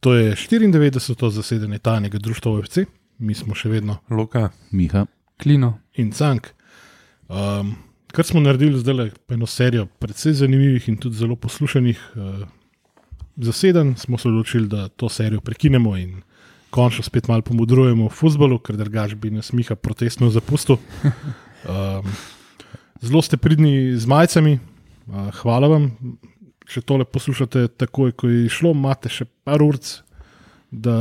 To je 94. zasedanje tajnega društva OFC, mi smo še vedno Luka, Miha. Klino. in Cank. Um, kar smo naredili zdaj, je eno serijo precej zanimivih in tudi zelo poslušanih uh, zasedanj, smo se odločili, da to serijo prekinemo in končno spet malo pomudrujemo v futbolu, ker drugač bi nas Miha protestno zapustil. Um, zelo ste pridni z majicami, uh, hvala vam. Če tole poslušate takoj, ko je šlo, imate še par ur, da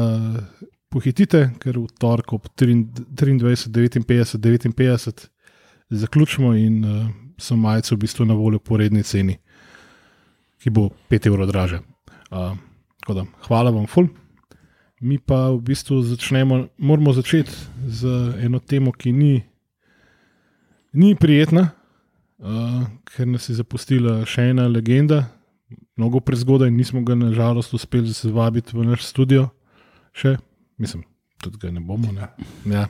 pohitite, ker v torek ob 23, 59, 59 zaključimo in uh, so majice v bistvu na voljo po redni ceni, ki bo 5 evrov draže. Uh, da, hvala vam, ful. Mi pa v bistvu začnemo, moramo začeti z eno temo, ki ni, ni prijetna, uh, ker nas je zapustila še ena legenda, mnogo prezgodaj, nismo ga nažalost uspeli zvabiti v naš studio, še, mislim, tudi ga ne bomo. Ne? Ja.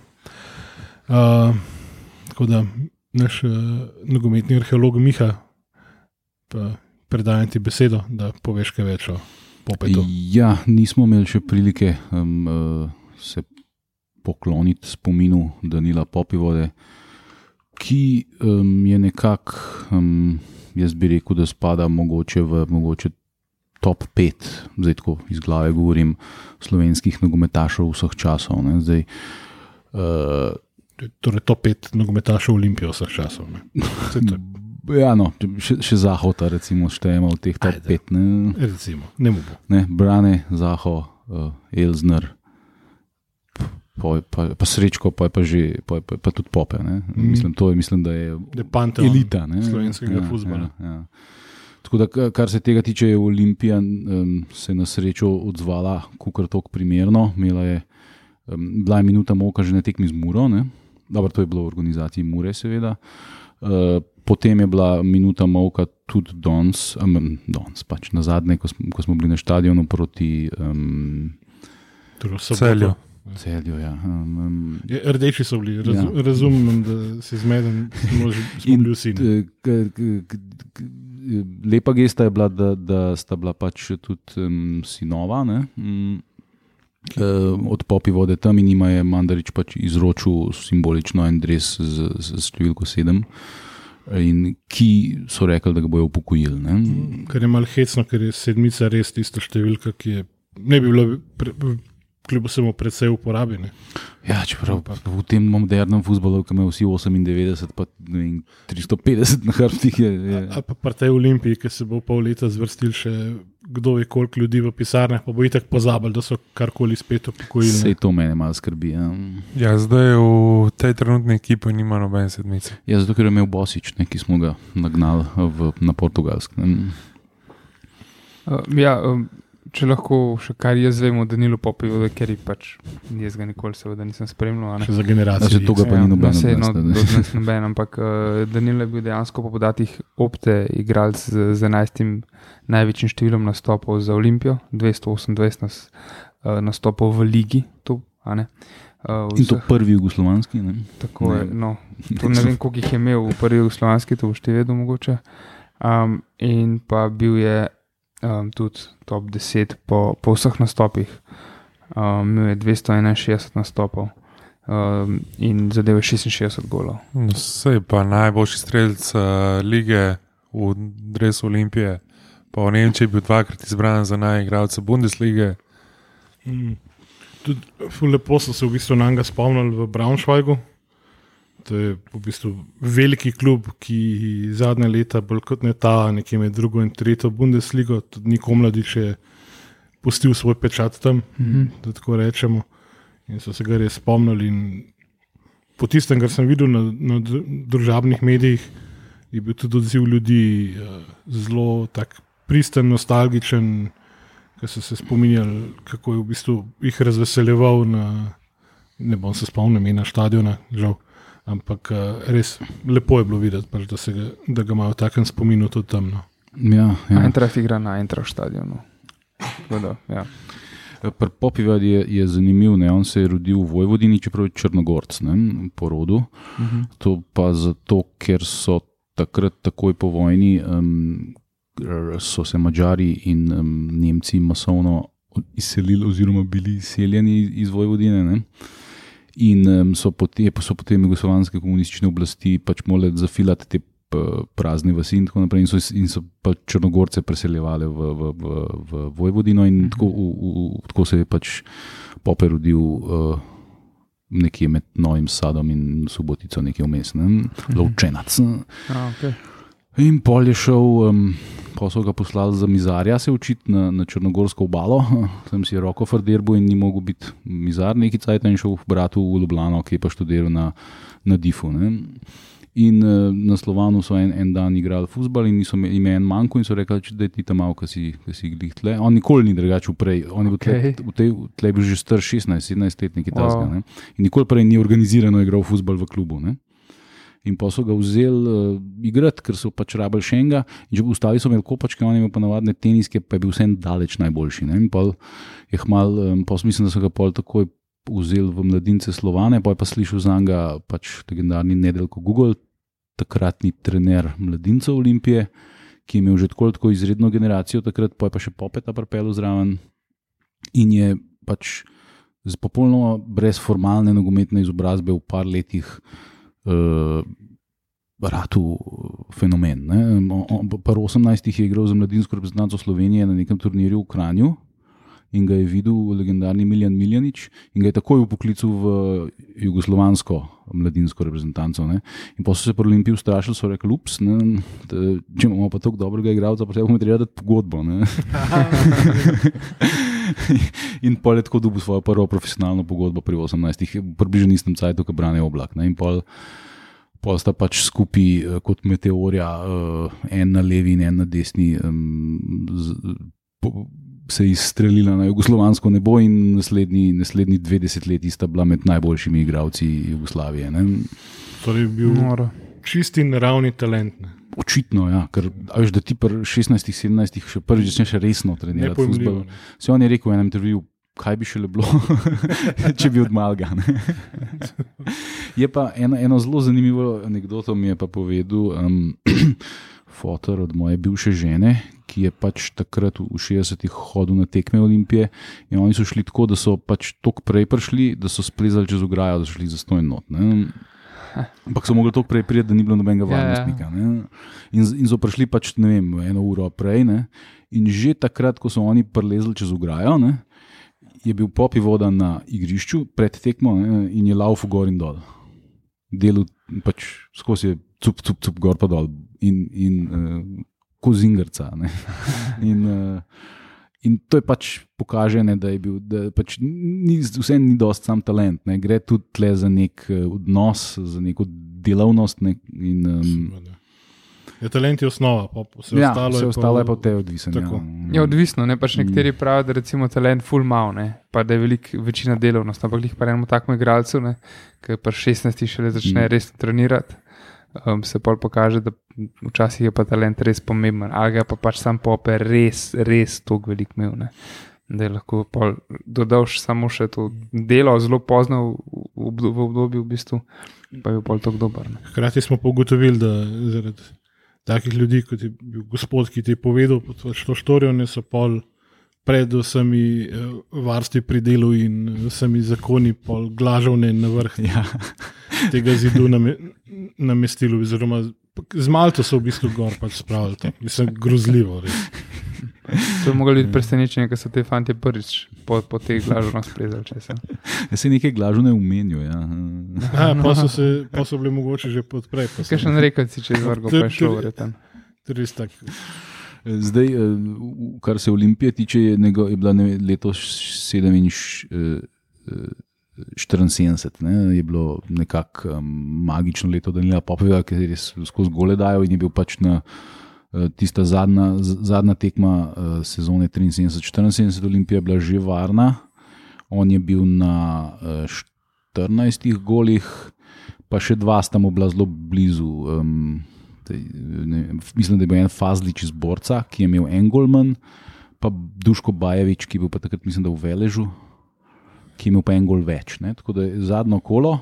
Uh, tako da naš uh, nogometni arheolog Miha, pa predajam ti besedo, da poveš kaj več o popetu. Ja, nismo imeli še prilike um, uh, se pokloniti spominu Danila Popivode, ki um, je nekako, um, jaz bi rekel, da spada mogoče v mogoče top 5, zdaj tako iz glave govorim, slovenskih nogometašov vseh časov. Ne. Zdaj, uh, Torej, to pet nogometašov Olimpije vseh časov. Ja, no, še, še Zahota, recimo, štejemo v teh top Ajde. 5. Ne, Recimo, ne mu bo. ne, Brane, Zaho, uh, Elzner, pa, pa, pa Srečko, pa je pa že, pa, je pa, pa tudi Pope. Ne. Mhm. Mislim, to je, mislim, da je je panteon elita ne. slovenskega fuzbola. Ja, ja. Tako da, ka- kar se tega tiče, je Olimpija um, se na srečo odzvala, kukar tok primerno. Imela je, um, bila je minuta moka že na tekmi z Muro, ne. Dobro, to je bilo v organizaciji Mure, seveda. Uh, potem je bila minuta molka tudi danes, um, danes pač na zadnje, ko, smo- ko smo bili na stadionu proti um. Celju. Celju. Ja. Um, um, Ja, Rdeči so bili, raz, Ja. razumem, da si zmeden, smo, bili vsi. eh, Lepa gesta je bila, da, da sta bila pač tudi um, sinova. ne, mm, eh, Od popi vode tam in jima je Mandarič pač izročil simbolično en dres z, z, številko 7, in ki so rekli, da ga bojo upokojili. ne. Kar je malo hecno, ker je sedmica res tista številka, ki je, ne bi bila, pre, kljub vsemu, predvsej uporabljena. Ja, čeprav v tem modernem futbolu, ki ima vsi 98, pa ne vem, 350 na hrbtih, je, je, Ali pa pri tej olimpiji, ki se bo pol leta zvrstil še kdo ve koliko ljudi v pisarnah, pa bo itak pozabili, da so karkoli spet upokojili. vse ne. to mene malo skrbi. Ja. Ja, zdaj v tej trenutni ekipi nima nobene sedmice. Ja, zato ker je imel Bosič, ne, ki smo ga nagnali v, na Portugalskem. Uh, ja, um, če lahko še kar jaz vem o Danilu Popivu, ker je pač jaz ga nikoli seveda nisem spremljal. a ne. Še za generacijo. Znači, to ga pa ni noben no, od saj, nas, no, danes noben, ampak uh, Danilo je bil dejansko po podatkih opte igralec z, z 11. največjim številom nastopov za Olimpijo, 228 nas, uh, nastopov v ligi. To, a ne. Uh, In to prvi jugoslovanski. Ne? Tako je. Ne. No, to ne vem, koliko jih je imel v prvi jugoslovanski, to boš ti vedel mogoče. Um, in pa bil je um, tudi top 10 po, po vseh nastopih. Um, je 261 nastopov um, in zadev je 66 golov. Vse pa najboljši strelc uh, lige v Dresu Olimpije, pa v Nemčiji je bil dvakrat izbran za najigralca Bundeslige. Mm. Tudi lepo so se v bistvu na njega spomnili v Braunschweigu. To je v bistvu veliki klub, ki zadnja leta, bolj kot ne ta, nekje med drugo in tretjo Bundesligo, tudi Niko Mladič je pustil svoj pečat tam, Mhm. da tako rečemo. In so se ga res spomnili. Po tistem, kar sem videl na, na dru- družabnih medijih, je bil tudi odziv ljudi eh, zelo tak pristen, nostalgičen, ki so se spominjali, kako je v bistvu jih razveseljeval. Na, ne bom se spomnil imena stadiona, žal. Ampak eh, res lepo je bilo videti, pač, da, se ga, da ga imajo v takem spominu tudi tam. No. Ja, ja. Eintracht igra na Eintracht stadionu. Tako Da, ja. Pri Popivad je, je zanimiv, ne? on se je rodil v Vojvodini, čeprav je Črnogorc ne? po rodu. Mhm. To pa zato, ker so takrat, takoj po vojni, um, so se Mačari in um, Nemci masovno izselili, oziroma bili izseljeni iz Vojvodine. Ne? In so, potem, so potem jugoslovanske komunistične oblasti pač morale zafilati te prazne vasi in tako naprej, in so, in so pač Črnogorce preseljevali v, v, v, v Vojvodino, in tako, v, v, tako se je pač Popper rodil. Uh, Nekje med Novim Sadom in Subotico, nekje vmes, ne? lovčenac. A, okay. In pol je šel, um, pa so ga poslali za mizarja se učiti na, na Črnogorsko obalo, tam si je roko frderbo in ni mogel biti mizar neki cajt in šel v bratu v Ljubljano, ki je pa študiral na, na Difu. Ne. In uh, na Slovanu so en, en dan igrali futbol in niso imeli ime en manjko in so rekli, da je ti tam malo, ki si, ki si glih tle. On nikoli ni drugačil prej, on je Okej. v tej tle bil že star 16-17 let, nekaj Wow. tasga. Ne. In nikoli prej ni organizirano igral futbol v klubu. Ne. In pa so ga vzeli uh, igrati, ker so pač rabili še enega. In že ostali so imeli kopačke, on je imel pa navadne teniske, pa je bil vsem daleč najboljši. Ne? In pol je hmal, um, pa mislim, da so ga pol takoj vzeli v mladince Slovane, pa je pa slišal za njega pač legendarni nedeljko Google, takratni trener mladincev Olimpije, ki je imel že tako tako izredno generacijo, takrat pa je pa še popeta prepel zraven in je pač popolnoma brez formalne nogometne izobrazbe v par letih uh, ratu fenomen. Ne. On- on- Pri 18 je igral za mladinsko reprezentanco Slovenije na nekem turnirju v Kranju. In ga je videl legendarni Miljan Miljanič, in ga je takoj upoklical v jugoslovansko mladinsko reprezentanco. Ne. In pa so se pri Olimpiji ustrašili, so rekli: Ups, ne, da, če imamo pa tako dobrega igralca, pa se bomo treba dati pogodbo. ne." in pol je tako dobil svojo prvo profesionalno pogodbo pri 18, približno istem cajtu, kot brane oblak. Ne. In pol, pol sta pač skupaj eh, kot meteorja, eh, en na levi in en na desni. z- po- Se je izstrelila na jugoslovansko nebo, in naslednji, naslednji dve desetletji sta bila med najboljšimi igralci Jugoslavije. Ne. Torej, je bil Noro. čisti naravni talent. Ne. Očitno, ja, ker veš, da ti pri 16-17 še prvič začneš resno trenirati. Se on je rekel v enem intervjuju, kaj bi še bilo, če bi odmalga. Je pa eno, eno zelo zanimivo anegdoto mi je pa povedal um, fotor od moje bivše žene, ki je pač takrat v 60-ih hodil na tekme Olimpije in oni so šli tako, da so pač tok prej prišli, da so splezali čez ograjo, da so šli za stojno. Ampak so mogli tako prej priti, da ni bilo nobenega Ja, ja. varnostnika. ne. In, in so prišli pač ne vem, eno uro prej. Ne? In že takrat, ko so oni prelezli čez ograjo, ne, je bil popi voda na igrišču pred tekmo ne, in je lauf gor in dol. Delu pač skozi je cup, cup, cup, gor pa dol in, in uh, kozingrca. ne. In, uh, In to je pač pokaže, ne, da je bil, da pač ni, vse ni dost sam talent, ne. gre tudi tle za nek eh, odnos, za neko delavnost. Ne, in, um, Seveda. Ja, talent je osnova, pa vse ja, ostalo vse je ostalo pa, je pa od tebe odvisno. tako. Je odvisno, ne pač nekateri pravijo, da recimo talent full mal, ne, pa da je velik večina delovnosti, ampak jih pa enemu takemu igralcu, ne, ki pa 16 šele začne Mm. resno trenirati. Um, se pol pokaže, da včasih je pa talent res pomemben, ali ga pa pač sam pope res, res toliko velik imel. Ne. Da je lahko dodal samo še to delo, zelo pozno v, v, v obdobju, v bistvu, pa je pol tako dober. Ne. Hkrati smo pa ugotovili, da zaradi takih ljudi, kot je bil gospod, ki ti je povedal, pač to štorijo, ne so pol pred vsemi eh, varstvi pri delu in vsemi zakoni, pol glažovne na vrh Ja. tega zidu name, namestili. Oziroma, z Malto so v bistvu gor pač spravili. to. Mislim, grozljivo. Res. To je moglo biti presenečenje, ker so te fanti prvič po, po sprezali. če se. Ja, se nekaj glažu ne umenijo. Ja. Aha, pa, so se, pa so bili mogoče že podprej. Kaj še ne rekel, si čez vrgo, pa je šlo res tak. Zdaj, eh, kar se Olimpije tiče, je, nego, je bila ne, letos 74, ne, je bilo nekako um, magično leto Danila Popeva, ki je res skozi gole dajal in je bil pač na eh, tista zadnja, zadnja tekma uh, sezone 73-74, Olimpija je bila že varna, on je bil na uh, 14 golih, pa še dva sta mu bila zelo blizu. Um, ne, mislim, da je bil en Fazlič iz Borca, ki je imel en golman, pa Duško Bajevič, ki je bil pa takrat, mislim, da v Veležu, ki je imel pa en gol več. Ne? Tako da zadnjo kolo,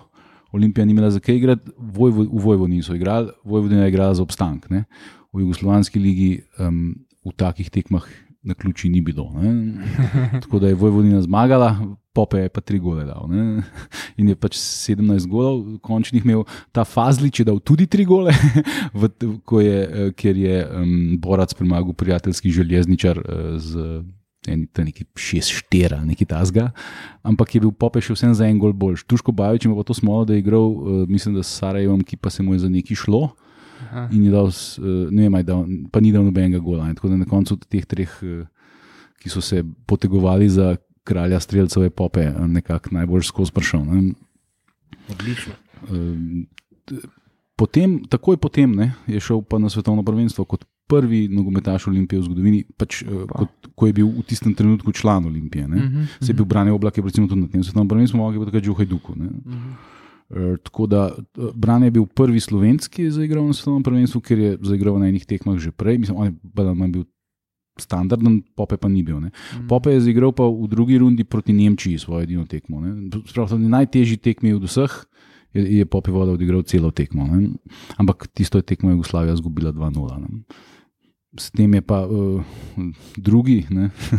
Olimpija ni imela za kaj igrati, Vojvo, v Vojvodini so igrali, Vojvodina je igrala za obstanek. Ne? V Jugoslovanski ligi um, v takih tekmah na ključi ni bilo. Ne. Tako da je Vojvodina zmagala, Pope je pa tri gole dal. Ne. In je pač 17 golov, končnih imel ta Fazlič, je dal tudi tri gole, v, je, eh, ker je um, Borac premagal prijateljski železničar uh, z. Nekaj šest, štiri, nekaj tasga, ampak je bil Pope še vsem za en gol boljši. Tuško Bajoč ima pa to smolo, da je igral, uh, mislim, da s Sarajevom, ki pa se mu je za neki šlo. Aha. In je dal, uh, ne vem, dal, pa ni dal nobenega gola. Tako da na koncu teh treh, uh, ki so se potegovali za kralja streljcev, je Pope nekako najbolj skozi prišel. Ne. Odlično. Uh, potem, takoj potem ne, je šel pa na svetovno prvenstvo kot prvi nogometaš Olimpije v zgodovini, pač, pa. kot, ko je bil v tistem trenutku član Olimpije. Uh -huh, Se je bil branil oblak, recimo tudi na tem svetovnem prvenstvu, mogel pa že v Hajduku. Uh -huh. e, tako da Bran je bil prvi slovenski, ki je zaigral na svetovnem prvenstvu, ker je zaigral na enih tekmah že prej. Mislim, on je bil standarden, Pope pa ni bil. Uh -huh. Pope je zaigral pa v drugi rundi proti Nemčiji svojo edino tekmo. Spravno, najtežji tekmi od vseh. Je, je Pope voda odigral celo tekmo, ne? ampak tisto je tekmo Jugoslavija izgubila 2-0 s tem je pa uh, drugi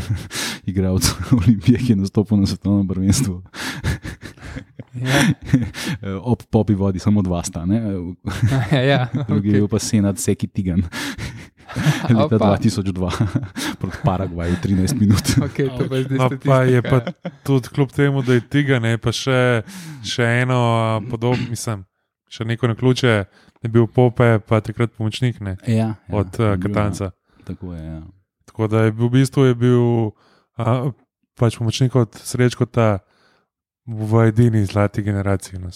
igralec Olimpije, ki je nastopil na svetovnem prvenstvu. Ja. Ob popi vodi samo dva sta, ja, ja, drugi okay. je pa senat Seki Tigan. Leta Opa. 2002, proti Paragvaju, 13 minut. Okay, no, pa je pa tudi kljub temu, da je Tigan, pa še, še eno podobno, mislim, še neko na ključe je bil Pope, pa takrat pomočnik ne, ja, ja, od uh, Katanca. Tako, je, ja. tako da je bil v bistvu je bil, a, pač pomočnik od Srečko ta v edini zlati generaciji. No,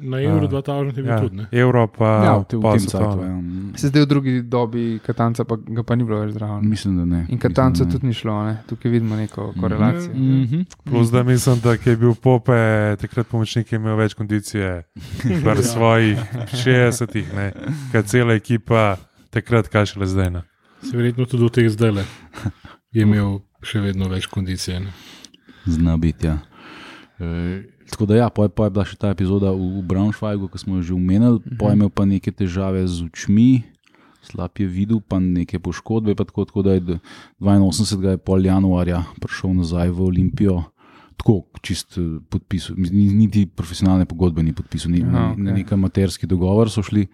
na Euro 2000 je bil ja, tudi. Ne? Euro pa ja, v tem času. Ja. Se zdaj v drugi dobi Katanca pa ga pa ni bilo več zdravo. Mislim, da ne. In Katanca tudi ni šlo, ne? tukaj vidimo neko mhm. korelacijo. Mm -hmm. Plus da mislim, da je bil Pope takrat pomočnik, ki je imel več kondicije v svojih 60-ih, kaj cela ekipa takrat kaže le zdaj. Ne? Se verjetno tudi v teh zdaj le je imel še vedno več kondicije. Zna biti. Ja. E, tako da, ja, poje, poje bila še ta epizoda v, v Braunschweigu, ki smo jo že omenili, uh -huh. poje imel pa neke težave z očmi, slab je videl, pa neke poškodbe. Pa tako, tako da je 82. Je pol januarja prišel nazaj v Olimpijo. Tako, čist e, podpisal, niti profesionalne pogodbe ni podpisal, ni, Aha, okay. neki amaterski dogovor so šli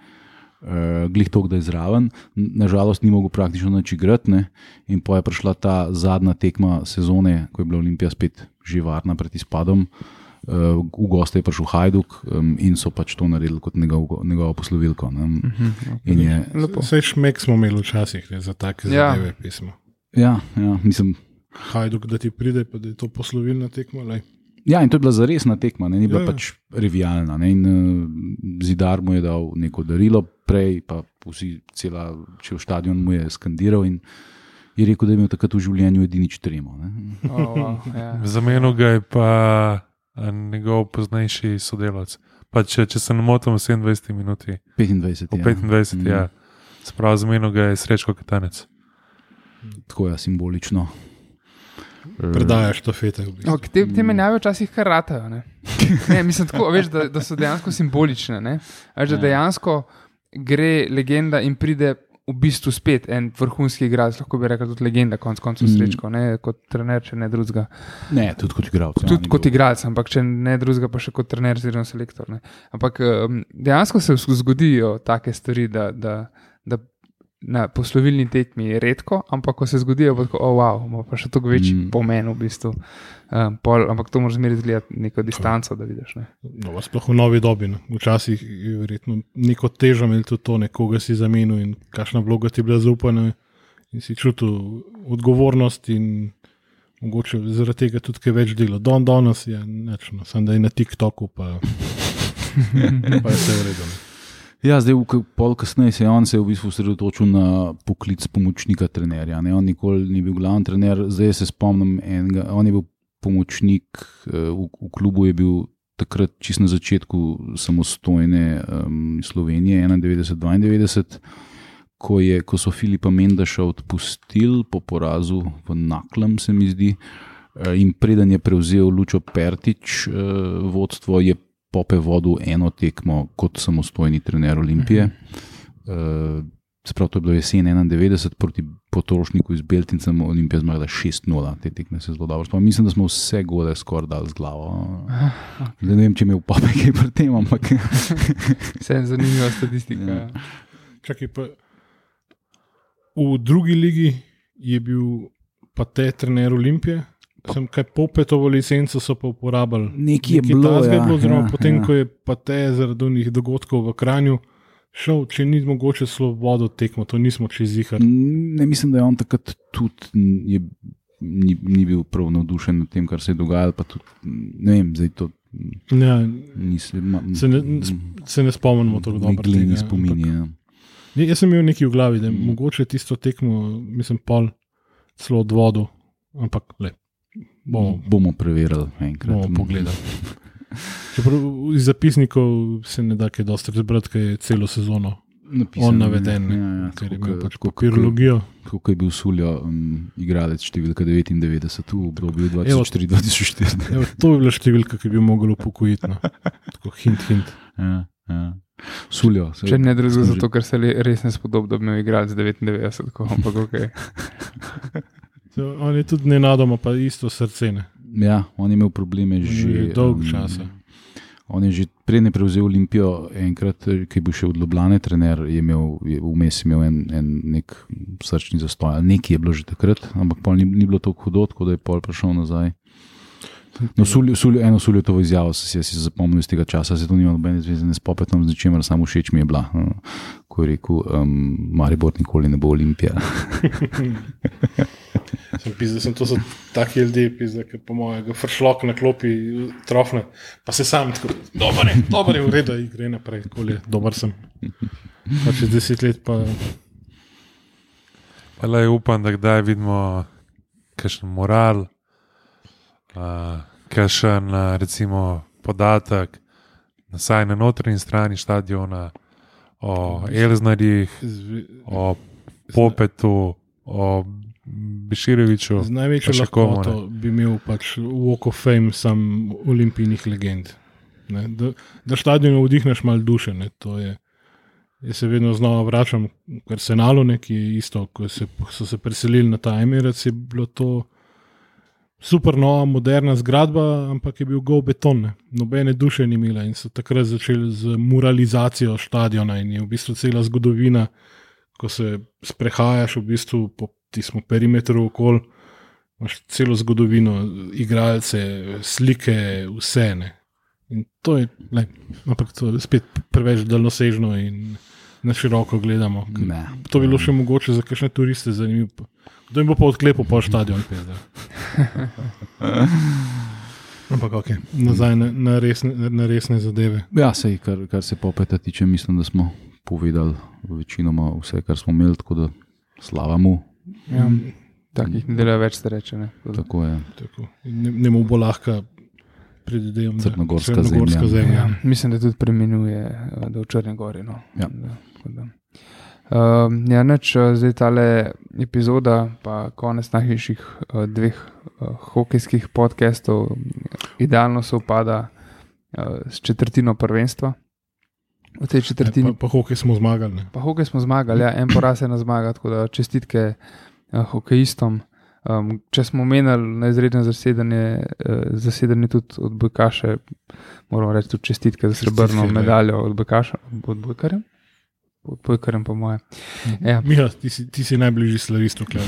uh, glih to, da je zraven. Nažalost, ni mogel praktično nič igrati. In pa je prišla ta zadnja tekma sezone, ko je bila Olimpija spet živarna pred izpadom. Uh, v gosti je prišel Hajduk um, in so pač to naredili kot njegov, njegovo poslovilko. Uh -huh, okay. Vse šmek smo imeli včasih za take ja. zadeve pismo. Ja, ja, mislim. Hajduk, da ti pride, pa da je to poslovilna tekma. Lej. Ja, in to je bila zaresna tekma, ne? ni bila ja. pač revijalna. In, uh, zidar mu je dal neko darilo, prej pa vsi, cela, če v stadion mu je skandiral in je rekel, da je imel takrat v življenju edinič tremo. Oh, wow, yeah. Ja. Zamenil ga je pa njegov poznejši sodelavec. Pa če, če se ne motim, 27 minut. 25. Ja. 25 mm. ja. Spravo zamenil ga je srečko katanec. Tako je simbolično. Predajaš to fete. V bistvu. no, te, te menjave včasih kar ratajo. Ne? Ne, mislim, tako, veš, da, da so dejansko simbolične. Veš, da ja. dejansko gre legenda in pride v bistvu spet en vrhunski igralec, lahko bi rekel tudi legenda, konc koncev mm. srečko, ne kot trener, če ne drugega. Ne, tudi kot igralec. Ja, tudi kot igralec, ampak če ne drugega, pa še kot trener, oziroma selektor. Ne. Ampak um, dejansko se zgodijo take stvari, da Da na poslovilni tekmi redko, ampak ko se zgodijo, bo tako, oh, wow, ima pa še toliko večji mm. pomen v bistvu. Um, pol, ampak to moraš zmeriti gledati neko distanco, da vidiš. Ne. No, sploh v novi dobi. No. Včasih je verjetno neko težo imeti tudi to, nekoga si zamenil in kakšna vloga ti je bila zaupana in si čutil odgovornost in mogoče zaradi tega tudi kaj več dela. Don danes je nečno, samo da je na TikToku, pa, pa je vse vredno. Ja, zdaj, pol kasneje se je on se v bistvu osredotočil na poklic pomočnika trenerja. Ne? On nikoli ni bil glavni trener, zdaj se spomnim enega. On je bil pomočnik eh, v, v klubu, je bil takrat čist na začetku samostojne um, Slovenije, 91-92, ko, ko so Filipa Mendaša odpustili po porazu v Naklem, se mi zdi. Eh, in preden je prevzel Lučo Pertič, eh, vodstvo je Pope vodil eno tekmo kot samostojni trener Olimpije. Uh, Sprav, to je bilo jesen 91 proti potrošniku iz Beltinca, Olimpija zmagala 6-0, te tekme se zelo dobro spomnim. Mislim, da smo vse gole skoraj dali z glavo. Zdaj, ne vem, če mi je papi kaj pri tem, ampak Vse je zanimiva statistika. Ja. Ja. Čakaj, pa, v drugi ligi je bil pa te trener Olimpije. Sem kaj popetovo licenco so pa uporabljali. nekaj je bilo. Ja, bilo, oziroma ja, potem, ja. ko je pa te zaradi unih dogodkov v Kranju šel, če ni mogoče svobodo tekmo, to nismo čez jih. Ne mislim, da je on takrat tudi je, ni, ni bil prav navdušen nad tem, kar se je dogajalo. Tudi, ne vem, zdaj to Ja, nisem. Ma, se, ne, se ne spomnimo tako dobro. Glini tega, spomini. ampak- Ja. Ne, jaz sem imel nekaj v glavi, da je Mm. mogoče tisto tekmo, mislim, pol celo od vodu, ampak le. Bomo, Bomo preverili enkrat. bomo pogledali. Čeprav iz zapisnikov se ne da kaj dosti razbrati, ker je celo sezono Napisano, on naveden, Ja, ja, ker je tako imel ke- pač tako ke- papirologijo. Kako je bil Suljo, um, igralec številka 99 v obdobju Evo. 2004-2004. Evo, to je bila številka, ki bi jo mogel upokojiti. No. Tako hint, hint. Ja, ja. Suljo, se- Če ne drugega, zato ker se res ne spodobi, da bi imel igralec 99, tako, ampak ok. So, on je tudi nenadoma, pa isto srce. Ne. Ja, on je imel probleme že že dolgo časa. On je že prej prevzel Olimpijo, enkrat, ki je bil še od Ljubljana trener, je imel je vmes imel en, en nek srčni zastoj. ali Nekaj je bilo že takrat, ampak ni, ni bilo tako hudo, tako da je pol prišel nazaj. No, sulju, sulju, eno suljo to izjavo sem si, jaz si zapomnil iz tega časa, se to nima nobene zveze s popetom, z ničemer, samo všeč mi je bila. eh, Ko je rekel, um, Maribor nikoli ne bo Olimpija. Sem pisal, da to so taki ljudje, pizda, ki po mojem, fršlok na klopi, trofne, pa se sam tako, dober je, dober je, v redu, in gre naprej, koli je, dober sem. Pa čez deset let pa Pa le upam, da kdaj vidimo kakšen moral, uh, kakšen uh, recimo podatek, vsaj na notranji strani stadiona, o Elznarjih, o Popetu, o Bešireviču. z največjo lahkoto bi imel pač Walk of Fame sam olimpijskih legend. Ne, da, da stadion vdihneš malo duše. Ne, je, jaz se vedno znova vračam k Arsenalu, ne, ki je isto, ko se, so se preselili na ta Emirates, je bilo to super nova, moderna zgradba, ampak je bil gol beton, ne. nobene duše ni imela in so takrat začeli z muralizacijo stadiona in je v bistvu cela zgodovina, ko se sprehajaš v bistvu po tistem perimetru okoli. Imáš celo zgodovino, igralce, slike, vse. Ne. In to je, le, ampak to je spet preveč daljnosežno in na široko gledamo. Ne. To bi bilo še mogoče za kakšne turiste zanimivo. Kdo jim bo pa odklepal po stadion? Ampak ok, nazaj na, na, resne, na resne zadeve. Ja, sej, kar, kar se popeta tiče, mislim, da smo povedali večinoma vse, kar smo imeli, tako da slava mu. Ja, takih ne dela več, se reče. Ne. Tako je. Tako. In Ne, ne mu bo lahko, predvidevam, da- Crnogorska Crnogorska zemlja. zemlja. Ja, mislim, da tudi premenuje, eh, da v Črni gori. No. Ja. Da, tako da. Um, ja, neč, eh, zdaj tale epizoda, pa konec najhiših uh, dveh uh, hokejskih podcastov, idealno se upada uh, s četrtino prvenstva. V tej četrtini Pa, pa hokej smo zmagali. Ne. Pa hokej smo zmagali, ja, en poraz je na zmaga, tako da čestitke uh, hokejistom. Um, če smo menili na izredno zasedanje, uh, zasedanje tudi od Bojkaša, moramo reči tudi čestitke za srebrno medaljo od Bojkaša, od Bojkarja. Od Bojkarjem, po moje. Ja. Miha, ti si, ti si najbližji slavistu, klej.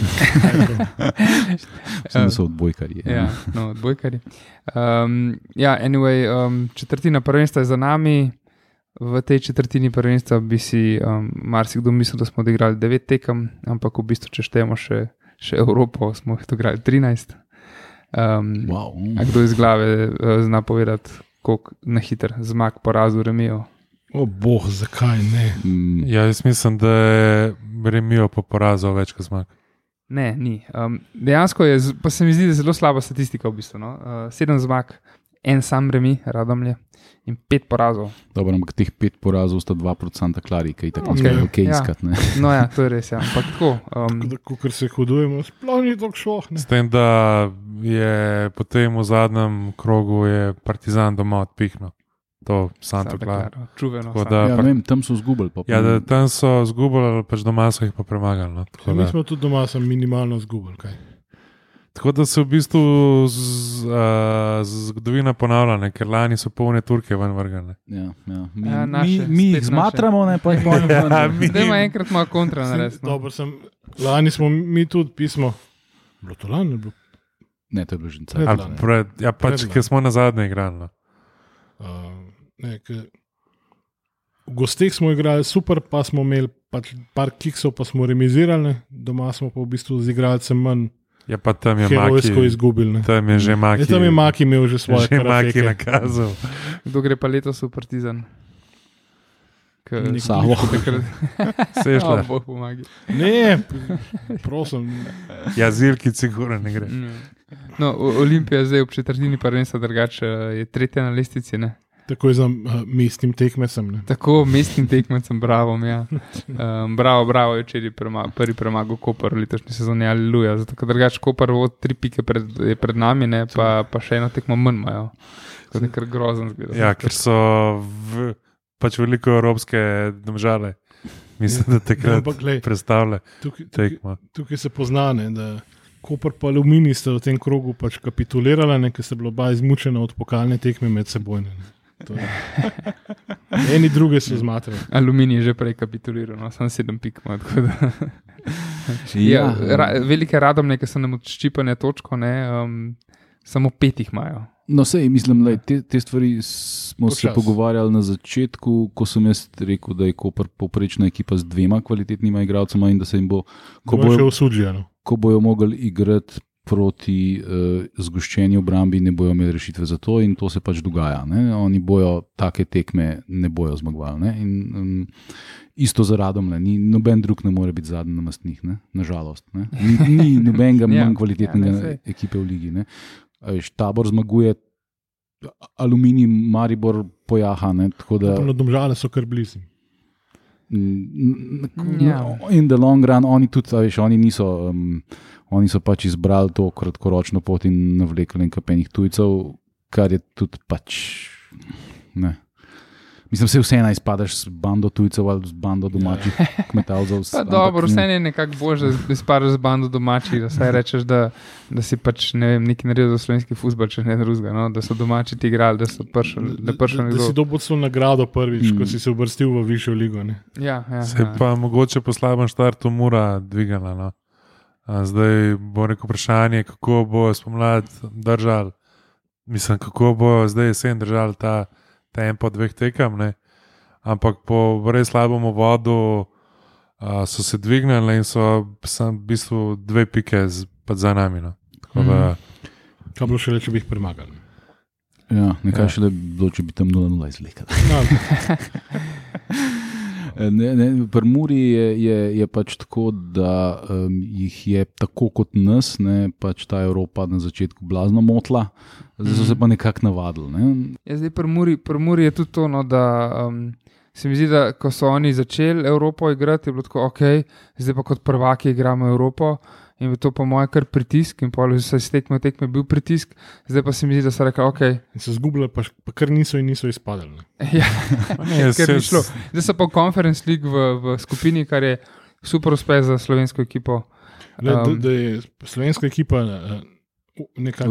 Mislim, da so odbojkarji. Ja, no, odbojkari. Um, ja, anyway, um, četrtina prvenstva je za nami. V tej četrtini prvenstva bi si um, marsikdo mislil, da smo odigrali 9 tekem, ampak v bistvu, če štejemo še, še Evropo, smo jih odigrali 13. Um, Wow. kdo iz glave uh, zna povedati, koliko na hiter zmag, porazov, remijo? O, boh, zakaj ne? Mm, Ja, jaz mislim, da je remijo po porazu več kot zmag. Ne, ni. Um, dejansko je, pa se mi zdi, da je zelo slaba statistika. V bistvu, no? uh, sedem zmag, en sam remi, radomlje in pet porazov. Dobro, ampak teh pet porazov sta 2% klari, ki tako Ok, okay, okay ja. iskati. ne. No, ja, to je res. Ja. Ampak tako. Um, Ko se hodujemo, sploh ni tako šlo. ne. S tem, da je potem v zadnjem krogu je Partizan doma odpihnil. To Santo Santa Clara. Čuveno. Tako da- Ja, pa- ne vem, tam so zgubili. pa Ja, da tam so zgubili, pač doma so jih pa premagali. No. Tako, Ja, mi smo tudi doma minimalno zgubili. Kaj. tako da se v bistvu z, uh, zgodovina ponavlja, ne, ker lani so polne Turke ven vrgane. Ja, ja. Mi, Ja, mi, naše, mi jih spet zmatramo, ne pa jih bomo Ja, mi- Zdaj ima enkrat malo kontra Sem. No. dobro, sem, lani smo mi tudi pismo. Bilo to lani? Bilo, Ne, to je bilo že. Pred, ja, pač, ker smo na zadnje igrali. No. uh, ne, v gostih smo igrali super, pa smo imeli pač par kiksov, pa smo remizirali, ne. doma smo pa v bistvu z igralcem manj Ja, pa tam je herojsko Maki. izgubili. ne. Tam je že Maki. Ja, tam je Maki imel že svoje že Maki karafeke. nakazal. Kdo gre pa letos v Partizan? K- Nek- Savo. Takrat, Se je oh, pomagi. Ne, prosim. Ja, zilki cigura ne gre. No, Olimpija zdaj v četrtini prvenstva drugače je tretja na lestvici. Ne? Tako je za uh, mestnim tekmecem. ne. Tako mestnim tekmecem, bravo. Ja. Um, bravo, bravo, je včeraj prema, prvi premagal Koper v letošnji sezoni ali Luja. Zato, ker drugače Koper od tri pike pred, je pred nami, ne, pa, pa še eno tekmo manj imajo. Da je kar grozen zgleda. Ja, ker so v, pač veliko evropske države. Mislim, da Ja, takrat glej, predstavlja tukaj, tukaj, tekmo. tukaj se poznane, da Koper pa Alumini sta v tem krogu pač kapitulirala, ne, ker sta bila oba izmučena od pokalne tekme med seboj. Ne. Eni druge so zmatrali. Aluminij je že prej kapituliral, no, samo sedem pik. ima, tako da- Ja, Ja, ra, velike radomne, ki so nam odščipane točko, ne, um, samo pet jih imajo. No, sej, mislim, da te, te stvari smo se Počas. pogovarjali na začetku, ko sem jaz rekel, da je Koper povprečna ekipa z dvema kvalitetnima igralcema in da se jim bo, ko Ko bo še bojo, v Sudžijanu. ko bojo mogli igrati proti uh, zgoščeni obrambi, ne bojo imeli rešitve za to in to se pač dogaja. Ne? Oni bojo take tekme, ne bojo zmagovali. Ne? In, um, isto za radom, ne? Ni, noben drug ne more biti zadnji na mastnih, ne? nažalost. Ne? Ni, ni nobenega Ja, manj ja, kvalitetnega ne, saj. ekipe v ligi. Ne? A Veš, tabor zmaguje, aluminij, Maribor pojaha. Ne? Tako da, Na domžale so kar blizu. Ja. In the long run, oni tudi, veš, oni niso, um, oni so pač izbrali to kratkoročno pot in navlekli nekaj penih tujcev, kar je tudi pač. Ne. Mislim, se vseeno izpadeš z bando tujcev ali z bando domačih kmetalcev. Pa dobro, vse je nekako božje, da sparaš z bando domačih, da saj rečeš, da, da si pač ne vem, nekaj naredil za slovenski futbol, če ne drugega, no? da so domači ti igrali, da so prišli, da je prišel da, da si dobil celo nagrado prvič, Mm. ko si se uvrstil v višjo ligo. Ne. Ja, ja, Se ja. pa mogoče po slabem štartu mura dvigala. No. Zdaj bo neko vprašanje, kako bo spomladi držal, mislim, kako bo zdaj jesen držal ta tempo dveh tekem. Ne. Ampak po res slabem vodu a, so se dvignili in so sam, v bistvu dve pike z, za nami. No. Tako da, Kaj bi bilo šele, če bi jih premagali? Ja, nekaj Ja. še le bilo, če bi tam 0-0 izvlekel. Ne, ne, Pri Muri je, je, je pač tako, da um, jih je tako kot nas, ne, pač ta Evropa na začetku blazno motla, zdaj so se pa nekako navadili. Ne. Ja, zdaj pri Muri, pri Muri je tudi to, no, da um, se mi zdi, da ko so oni začeli Evropo igrati, je bilo tako, ok, zdaj pa kot prvaki igramo Evropo. In je to po mojem kar pritisk, in pol se je tekme, tekme bil pritisk, zdaj pa se mi zdi, da so rekli, ok, in se zgubili, pa, pa kar niso in niso izpadali. Ne. ja, ne, ker ni šlo. Zdaj so pa v Conference League v, v skupini, kar je super uspeh za slovensko ekipo. Um, da, da je slovenska ekipa eh,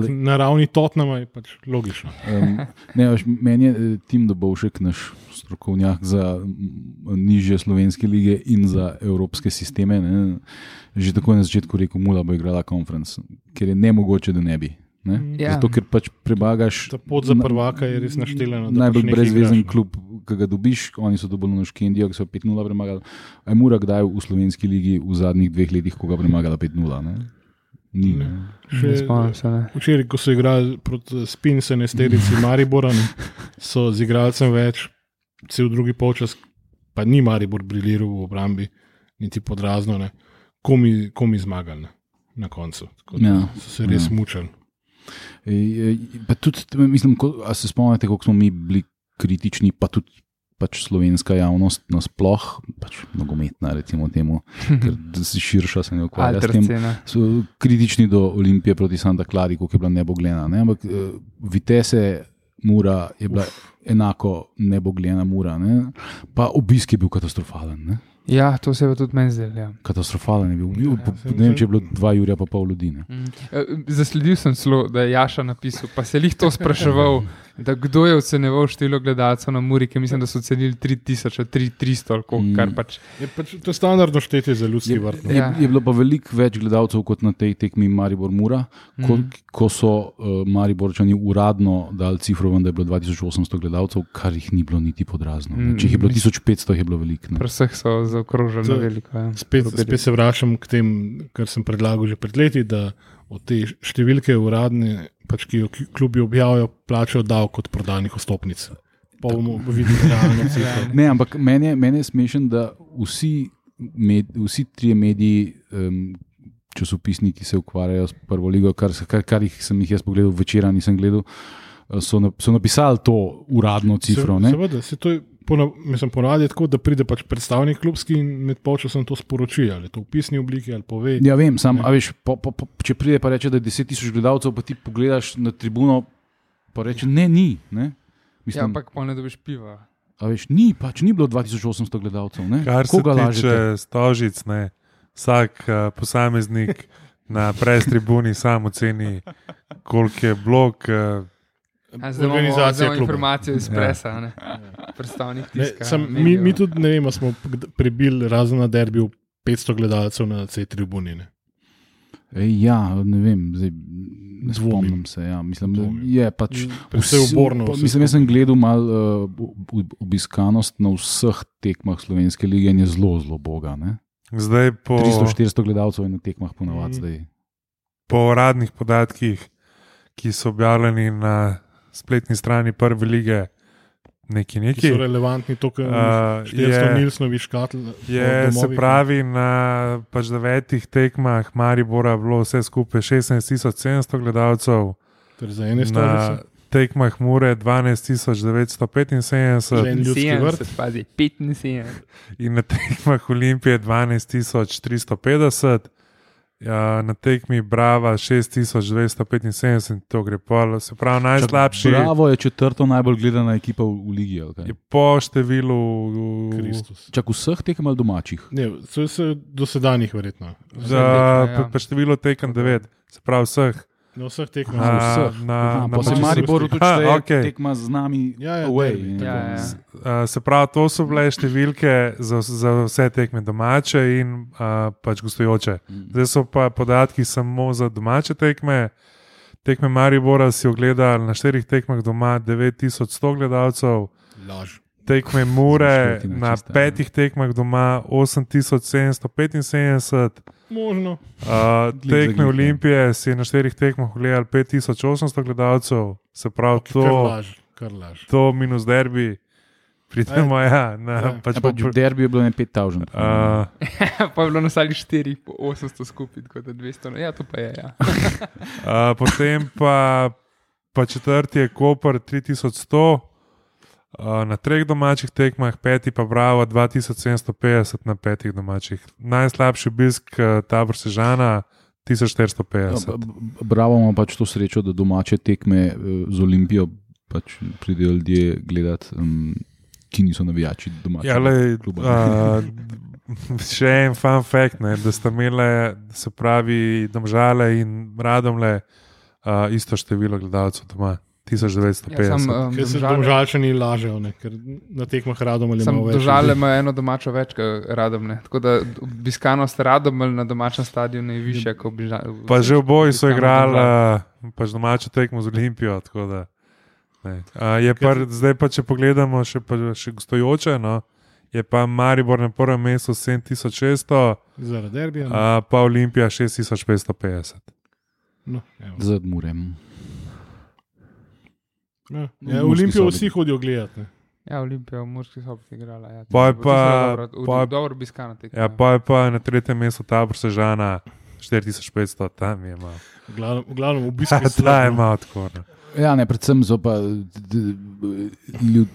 na ravni Totnama, je pač logično. Um, ne, veš, meni je eh, Tim Dobovšek, naš strokovnjak za mm, nižje slovenske lige in za evropske sisteme, ne, že tako na začetku rekel, Mula bo igrala konferenc, ker je nemogoče, da ne bi. Ne? Ja. Zato, ker pač prebagaš. Ta pot za prvaka je res naštelena. da Najbolj pač nekaj brezvezen igraš, ne. klub, ki ga dobiš, oni so dobili na Škendijo, ki so 5-0 premagali. Aj Mura kdaj v slovenski ligi v zadnjih dveh letih, ko ga premagala 5-0? Ne? Ni. Ne. Ne. Ne Še spomnim se. Ne. Včeraj, ko so igrali proti Spincu, nesterici Maribora, ne, so z igralcem več, cel drugi polčas, pa ni Maribor briliral v obrambi, niti podrazno, ne, komi, komi zmagali ne, na koncu. Tako Ja. So se res Ja. ja. mučili. Ej, Pa tudi, mislim, ko, a se spomnite, kako smo mi bili kritični, pa tudi pač slovenska javnost, nasploh, pač nogometna, recimo temu, ker se širša se ne ukvarja s tem. So kritični do Olimpije proti Santa Clari, kot je bila nebogljena. Ne? Ampak uh, Vitesse Mura je bila enako nebogljena Mura. Ne? Pa obisk je bil katastrofalen. Ne? Ja, to se je tudi meni zdelo. Ja. Katastrofalen je bil. bil Ja, po, saj ne vem, če je bilo dva Jurja, pa pol ljudi. Ne? Mm. Eh, Zasledil sem celo, da je Jaša napisal, pa se jih to spraševal, da kdo je ocenjeval število gledalcev na Muri, ki mislim, da so ocenili 3000 ali 3300, ali koliko, Mm. kar pač. Je pač, to je standardno štetje za ljudski Je, vrt. no. je, Ja. je bilo pa veliko več gledalcev kot na tej tekmi Maribor-Mura, ko, Mhm. ko so uh, Mariborčani uradno dali cifro, da je bilo 2800 gledalcev, kar jih ni bilo niti podrazno. Mm, Če jih je bilo mislim- 1500, jih je bilo veliko. ne. Pri vseh so zaokrožili veliko. Ja. Spet, spet se vračam k tem, kar sem predlagal že pred leti, da od te številke uradne, pač, ki jo kl- klubi objavijo, plačajo davek od prodanih vstopnic. Pa bomo videli realno cifro. Ne, ampak meni je, meni je smešen, da vsi, med, vsi trije mediji, um, časopisni, ki se ukvarjajo s prvo ligo, kar, kar, kar jih sem jih jaz pogledal, večera nisem gledal, eh, so, na, so napisali to uradno cifro. Se, ne. seveda, se to je pona- mislim, ponavadi je tako, da pride pač predstavnik klubski in med polčasom to sporoči, ali to v pisni obliki ali pove. Ja, vem, sam, Ne. a veš, po, po, po, če pride pa reče, da je 10 tisoč gledalcev, pa ti pogledaš na tribuno, pa reče, ne, ni. Ne? Ja, Mislim, ampak pa ne dobiš piva. a veš, ni, pač ni bilo 2800 gledalcev. Ne? Kar se Koga lažete? tiče stožic, ne, vsak uh, posameznik na prestribuni sam oceni, koliko je blok. Uh, A Zdaj imamo, Organizacija zdaj imamo kluba. informacijo iz presa, ja. predstavnik Ne, tiska. sem, mi, medijev. mi tudi ne vemo, smo prebili razen na derbiju 500 gledalcev na C tribuni. Ne. Ej, ja, ne vem, zdaj, ne spomnim se. Ja. Mislim, da Dvomim. je pač. Vse uborno. vse Mislim, jaz sem gledal malo uh, obiskanost na vseh tekmah Slovenske lige in je zelo, zelo boga. Ne? zdaj po, 300-400 gledalcev je na tekmah ponavadi zdaj. po uradnih podatkih, ki so objavljeni na spletni strani prve lige, neki Ki so neki. relevantni, to, kar Uh, je je, Nilsnovi škatl. je se pravi, na pač devetih tekmah Maribora bilo vse skupaj 16.700 gledalcev, Ter za ene na stvari. tekmah Mure 12.975 Za en ljudski 75, vrt. pazi, 75. in na tekmah Olimpije 12.350. Ja, na tekmi Brava 6275, to gre pol, se pravi, najslabši Bravo je četrto najbolj gledana ekipa v, v ligi. je po številu Kristus. Čak vseh tekem ali domačih. Ne, to je vse dosedanjih, verjetno. za tekme, ja. pa, pa število tekem 9, se pravi vseh. Na vseh tekmah. Na, vseh. na, Aha, na pa se pač- Mariboru tudi šteje okej. tekma z nami. Ja, ja, away, derbi. Ja, ja. Uh, se pravi, to so bile številke za, za vse tekme domače in uh, pač gostujoče. Mm. Zdaj so pa podatki samo za domače tekme. Tekme Maribora si ogledali na štirih tekmah doma 9100 gledalcev, Laž. tekme Mure Štetina na čista, ja. petih tekmah doma 8775, Možno. uh, tekme. Olimpije si je na štirih tekmah ogledali 5800 gledalcev, se pravi, Kar to, laž. Kar laž. to minus derbi. Pridemo, ja, na, Ja. pač Ja, pač v derbiju je bilo ne 5000. Uh, pa je bilo na sali 4, po 800 skupaj, tako da 200. no, Ja, to pa je. Ja. uh, potem pa, pa četrti je Koper 3100, uh, na treh domačih tekmah, peti pa Bravo 2750 na petih domačih. Najslabši obisk uh, tabor Sežana 1450. Ja, Bravo ima pač to srečo, da domače tekme eh, z Olimpijo pač pridejo ljudje gledati, um, ki niso navijači domačega Ja, kluba. uh, še en fun fact, ne, da sta imele, se pravi, domžale in radomle uh, isto število gledalcev doma. 1950. Ja, sam, um, Ker se Domžale- domžalčani lažejo, ne? ker na tekmah radom ali malo več. ljudi. ima eno domačo več, kot radomne. Tako da obiskanost radomelj na domačem stadionu je višja kot bliža. Pa že oboji so igrali pač domačo tekmo z Olimpijo. tako Da, ne. uh, je pa, zdaj pa, če pogledamo še, pa, še gostujoče, no, je pa Maribor na prvem mestu 7600, Zaradi derbija. uh, pa Olimpija 6550. No, evo. Ja. v Ja, Olimpijo vsi hodijo gledati. ne. Ja, Olimpija v Murski sobi igrala. Ja, Pa je je pa- dobro, pa je- Dobro obiskana tekma. Ja, pa je pa na tretjem mestu tabor Sežana 4500, tam je malo. V glavnem, v glavnem v bistvu Ta, ta je malo tako. Ja, ne, predvsem so pa d- d- ljud,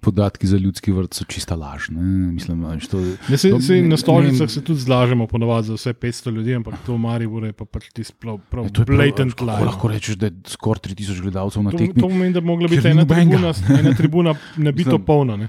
podatki za ljudski vrt so čista laž. Ne, Mislim, to, Ne, se, To se, ne- na stolnicah ne- se tudi zlažemo, ponovadi za vse 500 ljudi, ampak to v Mariboru je pa pač tisti prav, prav to prav- blatant lie. Lahko rečeš, da je skoraj 3000 gledalcev na To, tekmi. to pomeni, da bi mogla biti ena tribuna, ena tribuna nabito Mislim- polna. Ne?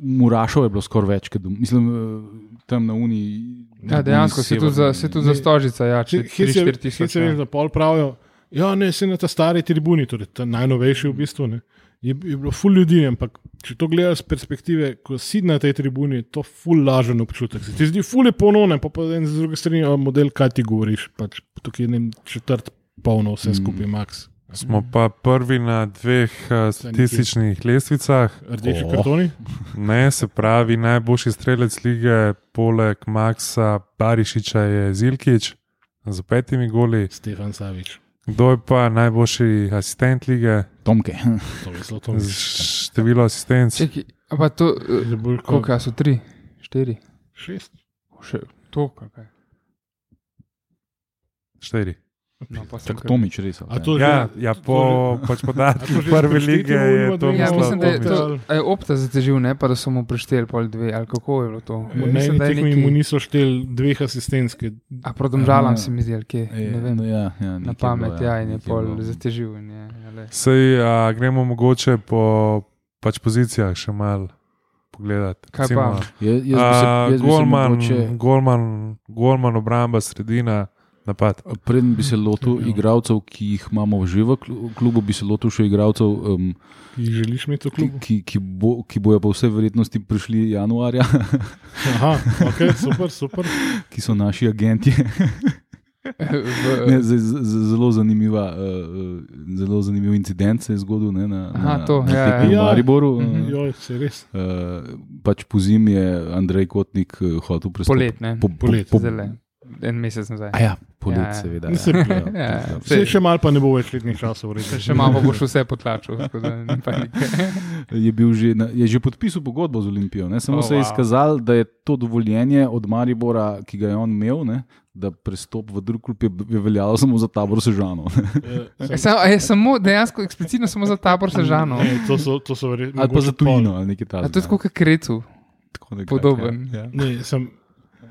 Murašov je bilo skoraj več, kot mislim, eh, tam na Uniji. Ja, dejansko se tudi za, tudi za stožica, ja, če Hec je- 3-4 hec tisoč. je ja. res, da pol pravijo, ja, ne, se na ta stari tribuni, torej ta najnovejši v bistvu. Ne. Je, je bilo ful ljudi, ampak če to gledaš z perspektive, ko si na tej tribuni, je to ful lažen občutek. Se ti zdi ful je ponovno, pa pa en z druge strani model, kaj ti govoriš. Pač, tukaj je vem, četrt polno, vse skupaj, max. Smo pa prvi na dveh uh, statističnih lestvicah. Rdeči O. kartoni? Ne, se pravi, najboljši strelec lige, poleg Maxa Barišiča, je Zilkič z petimi goli. Stefan Savič. Kdo je pa najboljši asistent lige Tomke. To število asistenc? Čekaj, a pa to, eh, Je bolj kot koliko so tri, štiri, šest. še to, kaj. Štiri. No, pa sem Tako Tomič res. ali Ja, ja po pač podatkih prve lige je to dve Ja, mislim, da je to je opta zatežil, ne pa da so mu prešteli pol dve, ali kako je bilo to. Na Mislim, eni da je neki- mu niso šteli dveh asistentskih. A prodomžalam Ja. se mi zdi, ali kje, Je, ne vem. no, ja, ja, Na pamet, bilo, ja, in je pol bilo. zatežil. in je, ale. Sej a, gremo mogoče po pač pozicijah še malo pogledati. Kaj pa? Je- jaz bi se- jaz bi Golman, mogoče- golman, golman, obramba, sredina, napad. Preden bi se lotil Ja. igralcev, ki jih imamo v klu- klubu, bi se lotil še igralcev, um, Ki jih želiš imeti v ki, klubu? ki, ki, bo, ki bojo po vsej verjetnosti prišli januarja, Aha, ok, super, super. ki so naši agenti. V- Ne, z, z, zelo, zanimiva, uh, zelo zanimiv incident se je zgodil ne, na, Aha, na, to, na ja, ja. v Mariboru. Mhm. Uh, Joj, se res. uh, pač po zimi je Andrej Kotnik uh, hotel prestopiti. Polet, ne? Po, po, Polet, po, Zdajle, en mesec nazaj. A ja, polet, Ja. seveda. Ne se ja. Ja, Ja, Vse še malo pa ne bo več letnih časov. Še malo boš vse potlačil, je, bil že, je že podpisal pogodbo z Olimpijo. Ne? Samo Oh, se je wow. izkazalo, da je to dovoljenje od Maribora, ki ga je on imel, ne? da prestop v drug klub je, je veljalo samo za tabor Sežano. Je samo, a je samo dejansko eksplicitno samo za tabor sežano. Ne, to so, to so verjetno. ali pa za tujino, ali nekaj A takega. to je tako kot krecu, podoben. Ja. Ne, sem,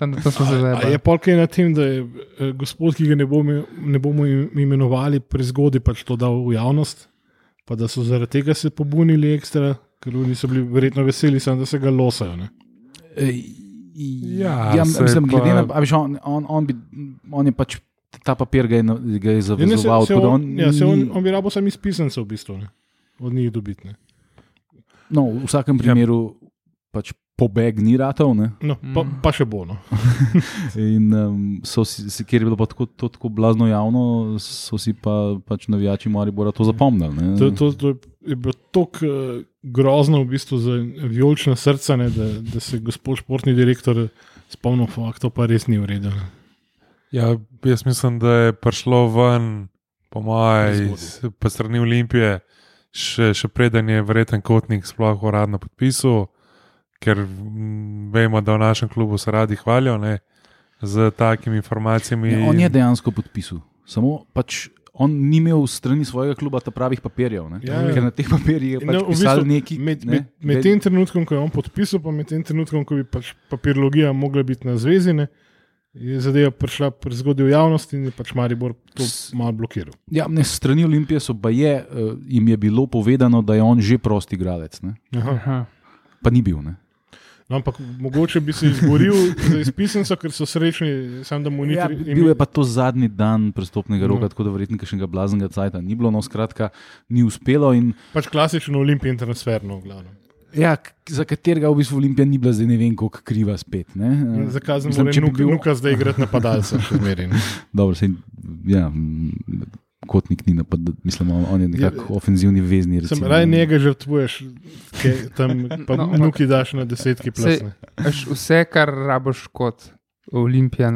tam to smo se a, a zdaj. je polkaj na tem, da je eh, gospod, ki ga ne bomo, ne bomo im- imenovali, prezgodaj pač to dal v javnost, pa da so zaradi tega se pobunili ekstra, ker oni so bili verjetno veseli, samo da se ga losajo. Ne? Ej, Ja, ja mislim, pa- glede na, veš, on, on, on, bi, on je pač ta papir ga je, na- ga je Ja, se, zavezoval. se tako da on, ja, se on, on bi rabo sam izpisance v bistvu, ne? od njih dobiti. ne. No, v vsakem Ja. primeru pač pobeg ni ratov. Ne? No, pa, Mm. pa še bo. No. In um, so si, ker je bilo pa tako, to tako blazno javno, so si pa pač navijači Maribora to zapomnili. ne. To, to, to je bilo tako uh, grozno, v bistvu za vijolična srca, ne, da, da se gospod športni direktor spomnil, da to pa res ni ne. Ja, jaz mislim, da je prišlo ven, po mojem, po strani Olimpije, še, še preden je verjeten kotnik sploh uradno podpisal, ker mm, vemo, da v našem klubu se radi hvalijo ne, z takimi informacijami. Ja, on je dejansko podpisal, samo pač on ni imel strani svojega kluba ta pravih papirjev. ne. Ja, ja. Ker na teh papirjih je In, pač no, v pisal bistvu, neki. Med, ne, med, med tem trenutkom, ko je on podpisal, pa med tem trenutkom, ko bi pač papirologija mogla biti na zvezi, ne, je zadeva prišla prezgodaj v javnost in je pač Maribor to S- malo blokiral. Ja, ne, strani Olimpije so pa je, uh, jim je bilo povedano, da je on že prosti igralec, ne. Pa ni bil. Ne. No, ampak mogoče bi se izboril za izpisanco, ker so srečni, sam da mu ni Ja, tri- bil je pa to zadnji dan prestopnega No. roka, tako da verjetno nekaj blaznega cajta ni bilo, no skratka, ni uspelo. In, pač klasičen olimpijski transfer, no, v glavnem. ja, za katerega v bistvu Olimpija ni bila zdaj ne vem, kako kriva spet. Zakaj ne če bi more bil- Nuka zdaj igrati napadalca? Dobro, sej, ja, kotnik ni napad, mislim, on, je nekako ja, ofenzivni vezni. Sem Recimo, raje njega žrtvuješ, kaj tam pa No, nuki daš na desetki Sej- plasne. Veš, Vse, kar rabiš kot Olimpija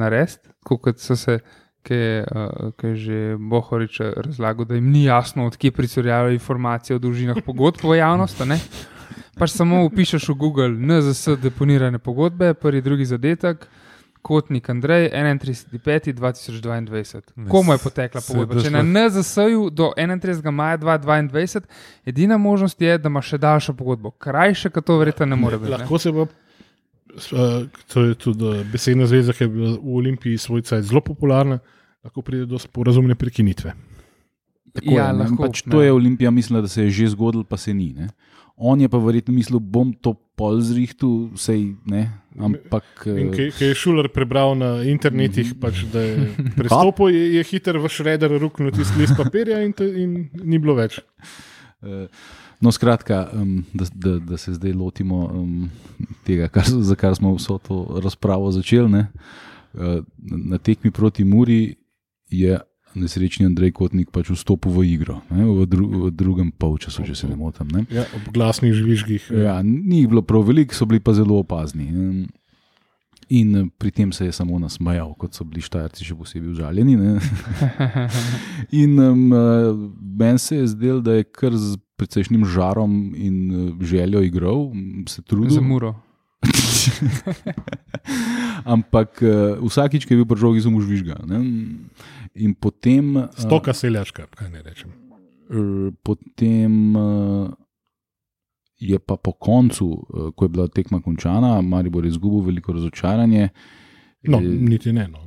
tako kot so se. Ki je, uh, ki je že Bohorič razlagal, da jim ni jasno, odkje pricurjajo informacije o dolžinah pogodb v javnost. a ne. Pač samo upišeš v Google NZS deponirane pogodbe, prvi, drugi zadetek, Kotnik Andrej, 31.5.2022. Ne, Komu je potekla pogodba? Če na NZS-ju do 31. maja 2022, edina možnost je, da ima še daljšo pogodbo. Krajše, kot to verjetno ne more biti. ne. Lahko se pa, s- eh, to je tudi eh, besedna zveza, ki je bila v Olimpiji svoj cajt zelo popularna, lahko pride do sporazumne prekinitve. Tako Ja, je, lahko, pač to ne. je Olimpija mislila, da se je že zgodil, pa se ni. Ne. On je pa verjetno mislil, bom to pol zrihtu, sej ne. Ampak In eh, ki ki je Šuler prebral na internetih, pač, da je prestopil, je, je hiter v šreder ruknil tisti list papirja in, te, in ni bilo več. Eh, No, skratka, da, da, da se zdaj lotimo tega, kar, za kar smo vso to razpravo začeli. ne. Eh, Na tekmi proti Muri je nesrečni Andrej Kotnik pač vstopil v igro, ne, v, dru, v drugem polčasu, če se ne motim. Ne. Ja, ob glasnih žvižgih. Ja, ni jih bilo prav veliko, so bili pa zelo opazni. In eh, pri tem se je samo nasmejal, kot so bili Štajerci, še posebej užaljeni. ne. In um, meni se je zdelo, da je kar z precejšnjim žarom in eh, željo igral, se Za trudil. muro. Ampak uh, vsakič, ki je bil pri žogi, so mu žvižgal. ne. In potem. eh, Stoka seljačka, kaj ne rečem. Eh, potem eh, je pa po koncu, ko je bila tekma končana, Maribor je izgubil veliko razočaranje. No, Eh, niti ne. No.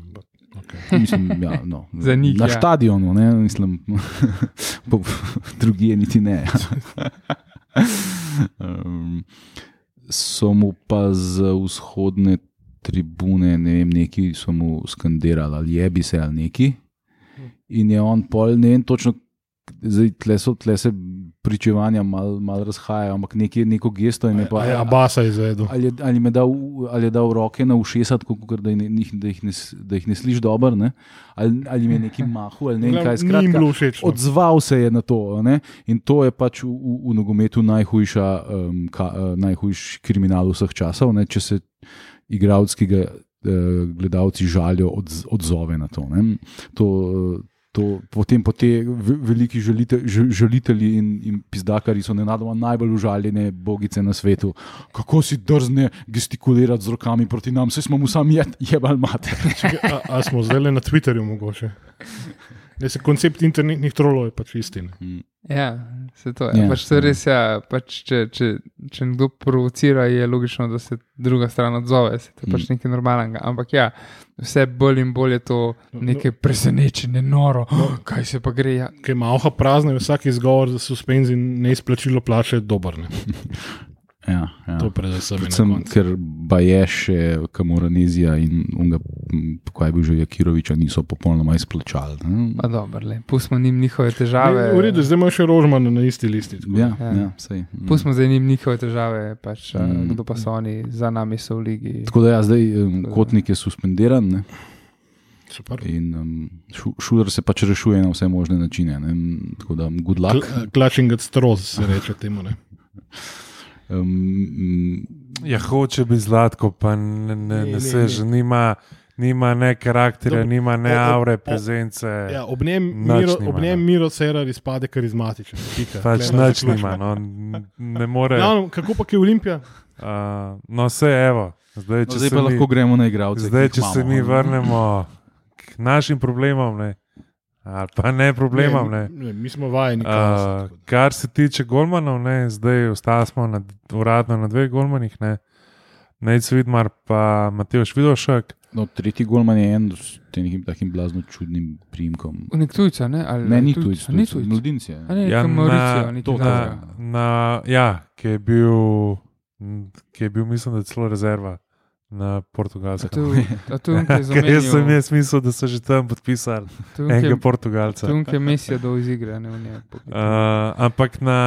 Okay. Mislim, ja, no, Za njih, na ja. stadionu, ne, mislim, po- drugje niti ne. um, so mu pa z vzhodne tribune, ne vem, neki so mu skandirali, ali je bi se ali neki. In je on pol, ne vem točno, zdaj tle, so, tle se pričevanja malo mal razhajajo, ampak neki, neko gesto jim je pa. A je Abasa izvedel. Ali je, ali, je dal, ali je dal roke na ušesa, tako kot da, ne- da, jih ne da jih ne slišiš dobro, ne? ali, ali jim je neki mahu, ali ne vem kaj. Skratka, no. odzval se je na to. Ne? In to je pač v, v, v nogometu najhujša, um, ka, uh, najhujši kriminal vseh časov, ne? če se igralec, ki ga uh, gledalci žalijo, odz, odzove na to. ne. to To, potem po te ve- veliki žalite, ž- žalitelji in, in pizdakari so nenadoma najbolj užaljene bogice na svetu. Kako si drzne gestikulirati z rokami proti nam, vse smo mu sami je- jebali mate. A, a smo zdaj le na Twitterju mogoče? Ne, se koncept internetnih trolov je pač istina. Ja, se to je. Ja, Ja, pač to je ja. res, ja, pač če, če, če nekdo provocira, je logično, da se druga stran odzove. Se, to je pač Mm. nekaj normalnega. Ampak ja, vse bolj in bolj je to nekaj presenečenje, noro, oh, kaj se pa gre. Ja. Ker ima oha prazna, je vsak izgovor za suspenz in neizplačilo plače dober. Ne? Ja, ja. To predvsem Predvsem, ker Baješ, Kamoranezija in unga, kaj bil že Jakiroviča, niso popolnoma izplačali. ne. Pa dobro, le, pustimo njim njihove težave. Ne, V redu, zdaj imaš še rožman na isti listi. tako da. Ja, Ja. ja, sej, mm. Pustimo zdaj njim njihove težave, pač, Mm. kdo pa so oni, za nami so v ligi. Tako da ja, zdaj um, kotnik je suspendiran ne, Super. in um, šu, šuler se pač rešuje na vse možne načine. Ne, tako da, good luck. Kl- Clutching at straws se reče temu. Ne? Um, mm, Ja, hoče biti zlatko, pa ne, ne, Ne, ne ne, seže, nima, nima ne karakterja, Dobro. nima ne aure, prezence. Ja, ob njem Miro, ob njem no. Miro Cerar izpade karizmatičen. Pač nič zaključimo. nima, no, ne more. Ja, kako pa je Olimpija? Uh, no, vse evo. Zdaj, no, če zdaj se pa mi, lahko gremo na igralce. zdaj, če se imamo, mi ne. vrnemo k našim problemom, ne, ali pa ne problemom. Ne. Ne, ne, mi smo vajeni. Uh, kar se tiče golmanov, ne, zdaj ostali smo na, uradno na dveh golmanih, ne. Nec Vidmar pa Mateoš Vidošek. No, tretji golman je en s tem takim blazno čudnim primkom. Nek tujca, ne? Ali, Ne, ni tujc- tujc, a Ni tujc. mladinec je. A ne, Ja, na- Mauricio, nekaj to, Na, na, ja, ki je bil, ki je bil, mislim, da celo rezerva na portugalskem. to je unke za Kaj jaz sem jaz mislil, da so že tam podpisali enega portugalca. Tunke misija do iz igre, ne v njej. Uh, ampak na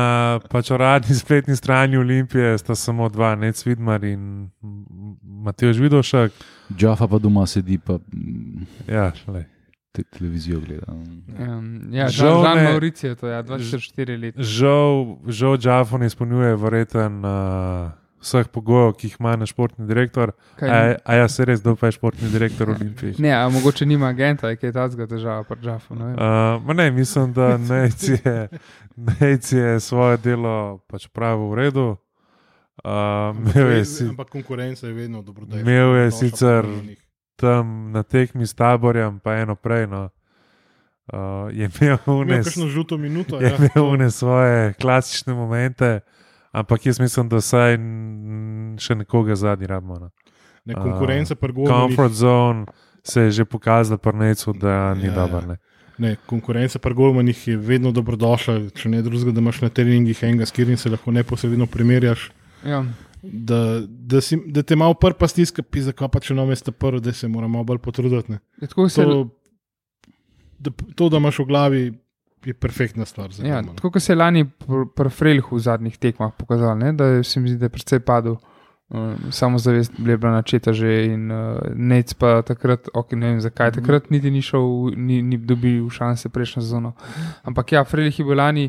pač uradni spletni strani Olimpije sta samo dva, Nec Vidmar in Matej Žvidošek. Džafa pa doma sedi, pa mm, Ja, lej. te, televizijo gleda. Um, ja, Žal Žal ne- Žan Mauricio, to je ja, 24 let. Žal, žal Džafo ne izpolnjuje verjeten uh, vseh pogojev, ki jih ima na športni direktor. A, a ja, se res, kdo pa je športni direktor Olimpije? ne, a mogoče nima agenta, je kaj tazga težava pri Žafu. ne vem. Uh, ne, mislim, da Nejc je, Nejc je svoje delo pač pravil v redu. Uh, imel je si, Ampak konkurenca je vedno dobrodejna. imel je sicer tam na tekmi s taborjem, pa eno prej. No. Uh, je imel Imel unes, kakšno žuto minuto. je ja. imel unes svoje klasične momente, ampak jaz mislim, da vsaj n- še nekoga zadnji rabimo. No. Ne, konkurenca pri golmanih. Comfort zone se je že pokazala pri Necu, da ni Ja, ja, dober. Ne. Ne, konkurenca pri golmanih je vedno dobrodošla, če ne drugega, da imaš na treningih enega, s katerim se lahko neposredno primerjaš. Ja. Da, da, si, da te malo prpa stiska, pisa, pa če nam je prvo, da se moramo bolj potruditi. ne. Tako se, To, da, to, da imaš v glavi, je perfektna stvar. Za ja, tako kot se je lani pr- pri Frelhu v zadnjih tekmah pokazal, ne, da se mi zdi, da je precej padel. Uh, samozavest je bila načeta že in uh, nec pa takrat, ok, ne vem zakaj, takrat niti ni šel, ni, ni dobil šanse prejšnjo sezono. Ampak ja, Frelih je bil lani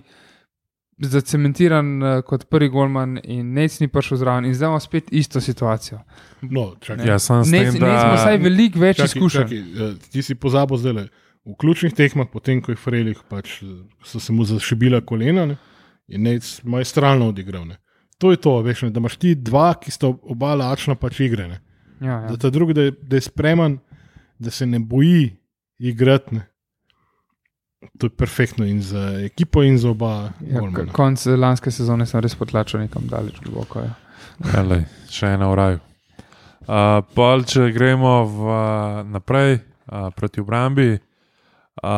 zacementiran uh, kot prvi golman in nec ni prišel zraven in zdaj imamo spet isto situacijo. No, čakaj, Ja, sam s Nec, tem, nec ima vsaj da veliko več izkušenj. eh, ti si pozabil zdaj. V ključnih tekmah, potem ko je Frelih, pač, so se mu zašibila kolena ne, in nec majstralno odigral. Ne. To je to, veš, ne, da imaš ti dva, ki sta oba lačna pač igre. Ne. Ja, ja. Da ta drugi, da je, da je spreman, da se ne boji igrati. Ne. To je perfektno in za ekipo, in za oba. Ja, konc lanske sezone sem res potlačil nekam daleč globoko. Ja. Elej, še ena v raju. Uh, pol, če gremo v, naprej uh, proti obrambi, uh,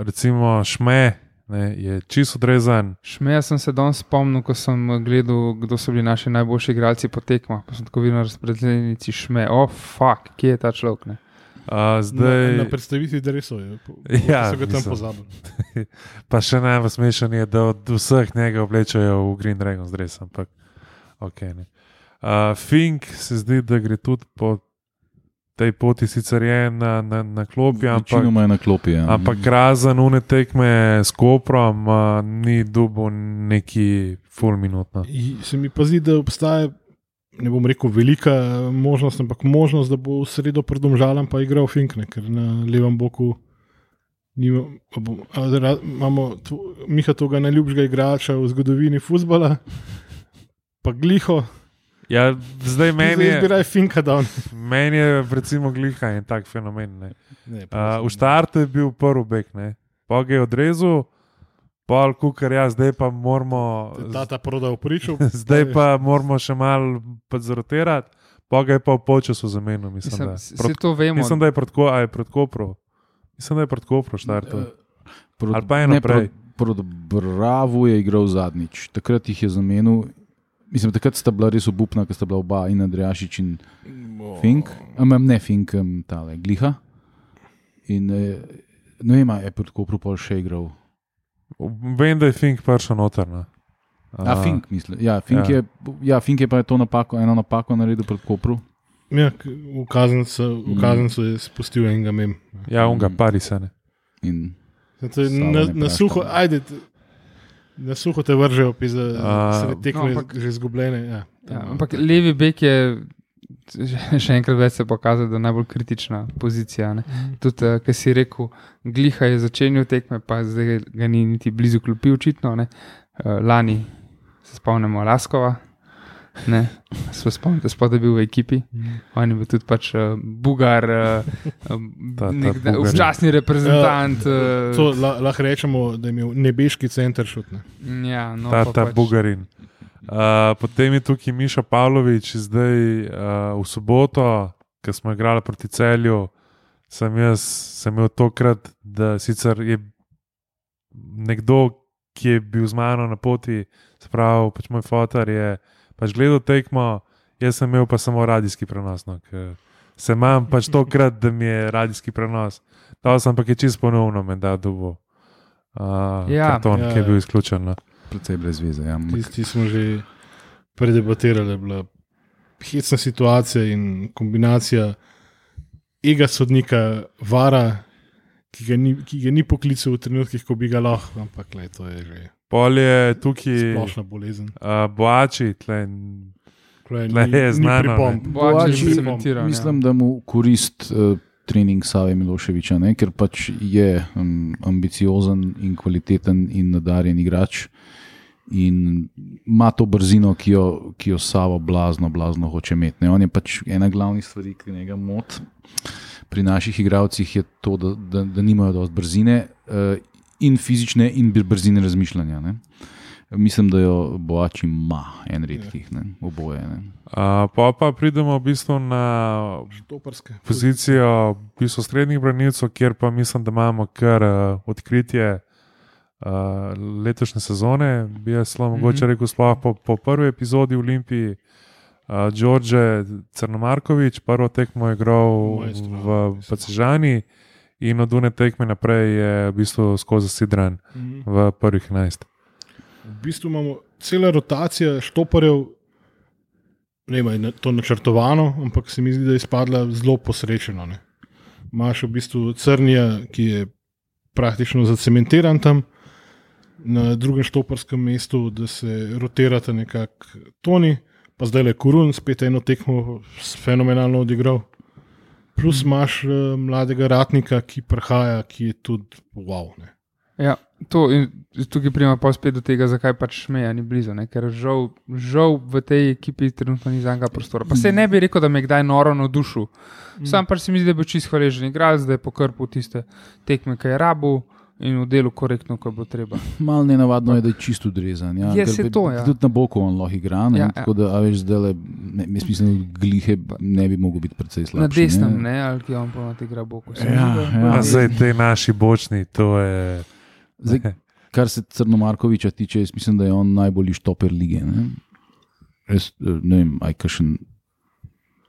recimo Šme ne, je čisto odrezan. Šmeja sem se danes spomnil, ko sem gledal, kdo so bili naši najboljši igralci po tekmah. Pa sem tako videl na razpredeljnici Šme, oh, fuck, kje je ta človek. Ne? Uh, Na, zdaj, na predstavitvi dresov je. po- Ja, so ga tam pozabili. pa še najbolj smešen je, da od vseh njega oblečajo v Green Dragon zdres, ampak ok. Ne. Uh, Fink se zdi, da gre tudi po tej poti, sicer je na, na, na klopi, ampak na klopi. Ja. Ampak razen une tekme s Koprom, uh, ni dubo neki full minutno. I- Se mi pa zdi, da obstaja, ne bom rekel, velika možnost, ampak možnost, da bo v sredo pred domžalom pa igral Finkne, ker na levem boku nima, a bo- a imamo tvo- Miha toga najljubšega igrača v zgodovini futbola, pa gliho, Ja, zdaj meni zdaj je, izbiraj Finka down. meni je recimo gliha in tak fenomen. Ne. Ne, Uh, v štartu je bil prvi bek, ga je odrezal, pol kukar ja, zdaj pa moramo. Tata prodal pričo. Zdaj pa moramo še malo zrotirati, pa ga je pa v počasu zamenil. Mislim, Mislim, da. Prot, to vemo. mislim, da je pred, ko, a je pred Koprom. Mislim, da je pred Koprom štartu. Prot- ali pa eno ne, prej. Proti Bravo je igral zadnjič, takrat jih je zamenil. Mislim, takrat sta bila res obupna, ker sta bila oba in Andrejašič in Fink, ampak ne Fink, um, tale Gliha. In eh, ne vem, a je proti Kopru pol še igral. Vem, da je Fink prišel noter. No. A, Fink, mislim. Ja, Fink, ja. Je, ja, Fink je pa to napako, eno napako naredil proti Kopru. Ja, v kazencu, v Mm. kazencu je spustil enega mem. Ja, unga, pari se ne. In To je Samo na, ne na suho, ajde, na suho te vržejo, pisa, A, sred tekme no, no, ampak- že izgubljene. Ja, Ja, ampak levi bek je še enkrat več se pokazal, da je najbolj kritična pozicija. Ne. Tudi, uh, kar si rekel, Gliha je začenjal tekme, pa zdaj ga ni niti blizu klopi, očitno. ne. Uh, lani se spomnimo Laskova. Ne, se sploh da je bil v ekipi. On je bil tudi pač uh, Bugar, uh, Ta- ta nekdaj Bugar včasni reprezentant. Uh, To la, lahko rečemo, da je imel nebeški center šutne. ja, no, ta, pa ta pač- Bugarin. Uh, potem je tukaj Miša Pavlović, zdaj uh, v soboto, ko smo igrali proti celju, sem jaz sem imel tokrat, da sicer je nekdo, ki je bil z mano na poti, se pravi, pač moj fotor je pač gledal tekmo, jaz sem imel pa samo radijski prenos. No, se imam pač tokrat, da mi je radijski prenos. To sem pa je čisto ponovno, med da dubo. Uh, Ja. karton, Ja, ki je ja. bil izključen. No. precej brez veze. Ja. Tisti smo že predebatirali, da je bila hecna situacija in kombinacija ega sodnika, vara, ki ga ni, ki ga ni poklical v trenutkih, ko bi ga lahko, ampak le, to je že Pol je tukaj splošna bolezen. uh, boači, tle, Tle, Tle je znano. Boači Boači, je cementiran, ja. Mislim, da mu korist uh, trening Save Miloševiča, ne? ker pač je um, ambiciozen in kvaliteten in nadarjen igrač. In ima to brzino, ki jo, ki jo Savo blazno, blazno hoče imeti. Ne. On je pač ena glavnih stvari, ki njega moti pri naših igravcih, je to, da, da, da nimajo dovolj brzine uh, in fizične, in brzine razmišljanja. Ne. Mislim, da jo Boač ima, en redkih, ne, oboje. Ne. Uh, pa pa pridemo v bistvu na Štoparske. pozicijo v bistvu srednjih branilcev, kjer pa mislim, da imamo kar uh, odkritje uh, letošnje sezone. Bi jaz zelo mogoče Mhm. rekel, sploh po, po prvi epizodi v Olimpiji. Uh, Đorđe Crnomarkovič, prvo tekmo je igral Maestro, v mislim. Pacežani in od une tekme naprej je v bistvu skozi sidran Mhm. v prvih 11. V bistvu imamo cela rotacija štoparjev, ne vem, je to načrtovano, ampak se mi zdi, da je izpadla zelo posrečeno. Ne. Imaš v bistvu Crnija, ki je praktično zacementiran tam, na drugem štoparskem mestu, da se rotirata nekako Toni, pa zdaj le Kurun, spet eno tekmo fenomenalno odigral. Plus imaš uh, mladega ratnika, ki prihaja, ki je tudi wow. Ne. Ja, to, in tukaj pridemo pa spet do tega, zakaj pač meja ni blizu. Ne? Ker žal, žal v tej ekipi trenutno ni zanjega prostora. Pa se ne bi rekel, da me je kdaj noro navdušil. Sam pač se mi zdi, da je bil čist hvaležen igralec, da je pokrpil tiste tekme, ki je rabu in v delu korektno, ko bo treba. Malo nenavadno je, da je čisto odrezan. Ja, Je, pe- to, ja. Tudi na boku on lahko igra. Ne, Ja, ja, ja. Tako da, a veš, zdaj le, ne, jaz mislim, da glihe ne bi mogel biti precej slabši. Na desnem, ne, ali ki on pa igra. Se mi Ja, ja. A zdaj te naši bočni, to je. Zdaj, kar se Crnomarkoviča tiče, jaz mislim, da je on najbolj štoper lige. Ne, jaz, eh, ne vem, aj kakšen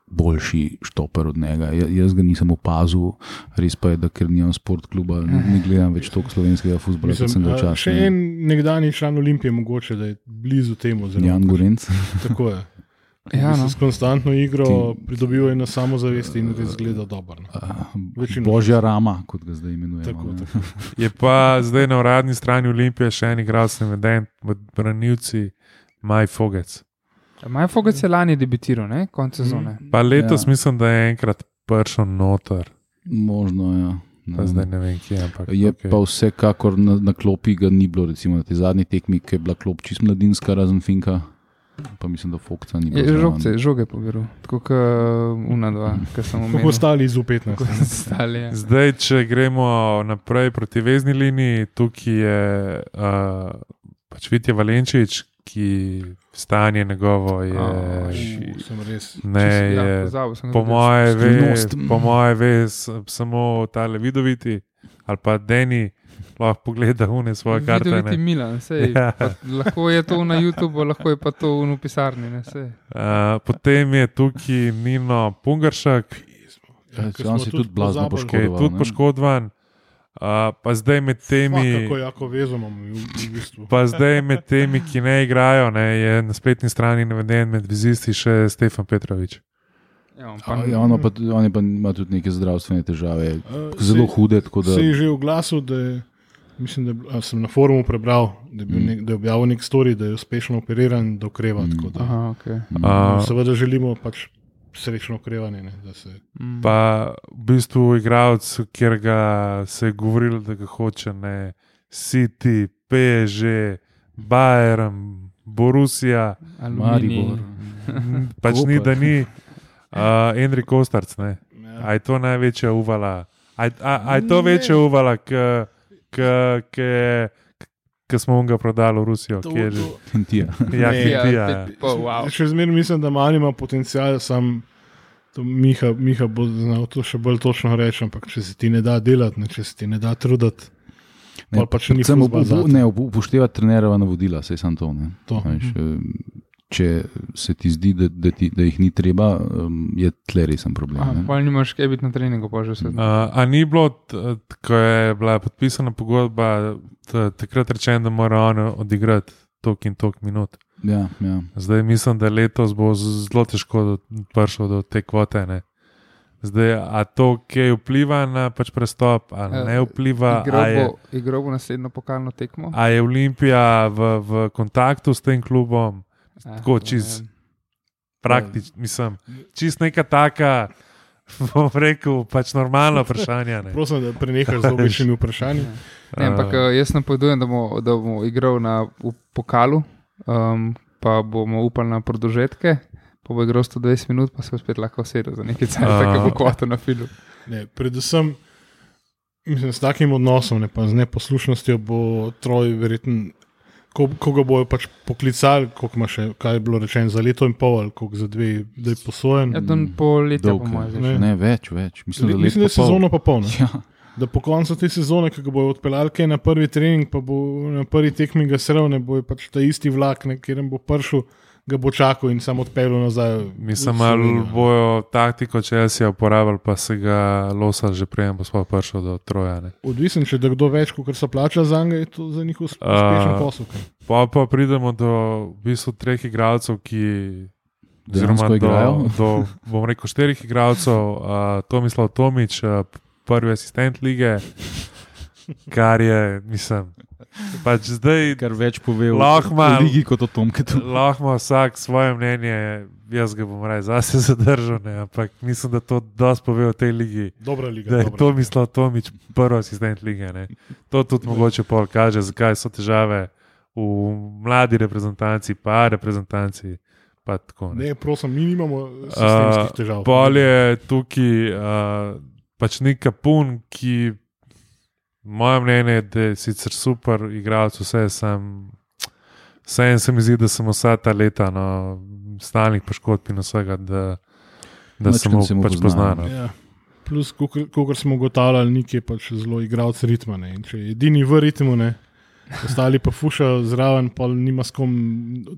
boljši štoper od njega. Ja- Jaz ga nisem opazil, res pa je, da ker nimam sport kluba, ne, ne gledam več toliko slovenskega futbola, kot sem ga včasih. še ne. en nekdani član Olimpije, mogoče da je blizu temu. Jan Gorenc. Tako je. Ja, no. S konstantno igro pridobiva na samozavest in res gleda dobro. no. Večino. Božja rama, kot ga zdaj imenujemo. Tako, ne. tako. Je pa zdaj na uradni strani Olimpije še en igralec naveden, v branilci Maj Fogec. Maj Fogec je lani debitiral, ne, konec sezone. Pa letos Ja. mislim, da je enkrat prišel noter, Možno, ja. pa Ne. zdaj ne vem, kje. Ampak, Je okay. pa vsekakor na, na klopi ga ni bilo, recimo na tej zadnji tekmi, ki je bila klop čist mladinska, razen Finka. Pa mislim, da Fokca ni bilo. Žogce, žoge pobiral, tako kot una dva, ki sem Kako omenil. ostali iz U15. Tako so stali, ja. Zdaj, če gremo naprej proti vezni liniji, tukaj je uh, pač Vitje Valenčič, ki stanje njegovo je. Sem res. Ne, Ja, je pozabil po moje ve, po moje ve samo tale vidoviti ali pa Deni lahko pogleda une svoje karte. Ne. Milan, sej, Ja. pa, lahko je to na YouTubu, lahko je pa to v pisarni. Ne, sej. Uh, potem je tukaj Nino Pungaršek, Ja, on si tudi blazno ki je Poškodovan, tudi poškodovan. Uh, pa zdaj med temi. Kako jako vezamo v, v bistvu. Pa zdaj med temi, ki ne igrajo, ne, je na spletni strani naveden med vizisti še Stefan Petrovič. Ja, on A, pa, Ja, ono pa, on pa ima tudi neke zdravstvene težave, Uh, zelo hude. tako Da, Se je že oglasil, da je, mislim, da je, bil- a, sem na forumu prebral, da je, bil nek, da je objavil nek story, da je uspešno operiran da okreva. Mm. tako Da, aha, okay. Uh, seveda želimo pač srečno okrevanje. Ne, da se, mm. pa v bistvu igralec, kjer ga se je govorilo, da ga hoče ne City, PSG, Bayern, Borussia, Maribor. pač ni, da ni uh, Enri Kostarc. Ne. ja. A je to največja uvala? A, je- a, a je to večja uvala, ki smo ga prodali v Rusijo? To- ki je že- Hentija. Ja, Ne. Hentija, ja. pol, wow. Še zmeraj mislim, da Mali ima potencial, sam Miha, Miha bo znal to še bolj točno reči, ampak če se ti ne da delati, ne, če se ti ne da truditi, Ne, pol pač ni predvsem fuzbal upo- zate. ne, upo- upoštevati trenerova navodila, se sam to. Ne. To. Veš, eh, če se ti zdi, da, da, ti, da jih ni treba, um, je tle resen problem. Pa nimaš kaj biti na treningu, pa že vse. Uh, a ni bilo, ko je bila podpisana pogodba, takrat rečeno, da mora on odigrati tok in tok minut. Ja, ja. Zdaj mislim, da letos bo zelo težko prišel do te kvote. Ne? Zdaj, a to, ki vpliva na pač prestop, ali Eh, ne vpliva, a Igral je, bo, naslednjo pokalno tekmo. a je Olimpija v, v kontaktu s tem klubom, tako ne čist- vem. praktično, mislim, čist neka taka, bom rekel, pač normalna vprašanja. Ne? Prosim, da prenehaš z običajnimi vprašanji. Ne, ampak Uh, uh, jaz napovedujem, da bomo, da bomo igral na pokalu, um, pa bomo upali na produžetke. Pa bo igral 120 minut, pa se bo spet lahko sedel za nekaj časa, A. ki bo kvota na filu. Ne, predvsem mislim, s takim odnosom, ne, pa z neposlušnostjo bo Troj verjetno. Ko, ko ga bojo pač poklicali, koliko ima še, kaj je bilo rečeno, za leto in pol, ali koliko za dve, da je posojen. Ja, dan pol leta, Dolg, po mojem, ne. že. Ne, več, več. Mislim, da, Mislim, da je leto pa pol. sezona pa polna. Ja, Da po koncu te sezone, ki ga bojo odpeljali kaj na prvi trening, pa bo na prvi tekmi ga sravne, bo pač ta isti vlak, na katerem bo prišel, ga bo čakal in samo odpeljal nazaj. Mislim, Slovenijo. ali bojo taktiko Chelsea uporabljali, pa se ga losali že prej, bo sploh prišel do troja. Ne. Odvisen, če da kdo več, kot se plača za njega, je to za njih uspe- uspešen A, posel. Pa, pa pridemo do v bistvu treh igralcev, ki. Oziroma, do, do, bom rekel, štirih igralcev, uh, Tomislav Tomič, uh, prvi asistent lige, kar je, mislim, pač zdaj kar več pove o Lahko o ligi kot o Tomketu. lahko ima vsak svoje mnenje, jaz ga bom raje zase zadržal, ne, ampak mislim, da to dosti pove o tej ligi. Dobra liga. Da je dobra to mislil Tomič, prvi asistent lige. Ne. To tudi mogoče pol kaže, zakaj so težave v mladi reprezentanci, pa reprezentanci. Pa tako, ne. Ne, prosim, mi nimamo sistemskih težav. Pol je tukaj uh, pač nek kapun, ki, moje mnenje, je, da je sicer super igralec, vse sem. Vseeno se mi zdi, da sem vsa ta leta, no, stalnih poškodb in vsega, da, da sem Majčkeno mu se pač pozna, poznan. no. Ja. Plus, kot smo ugotavljali, nik je pač zelo igralec ritma. Ne. In Če je edini v ritmu, ne, ostali pa fušajo zraven, pa nima s kom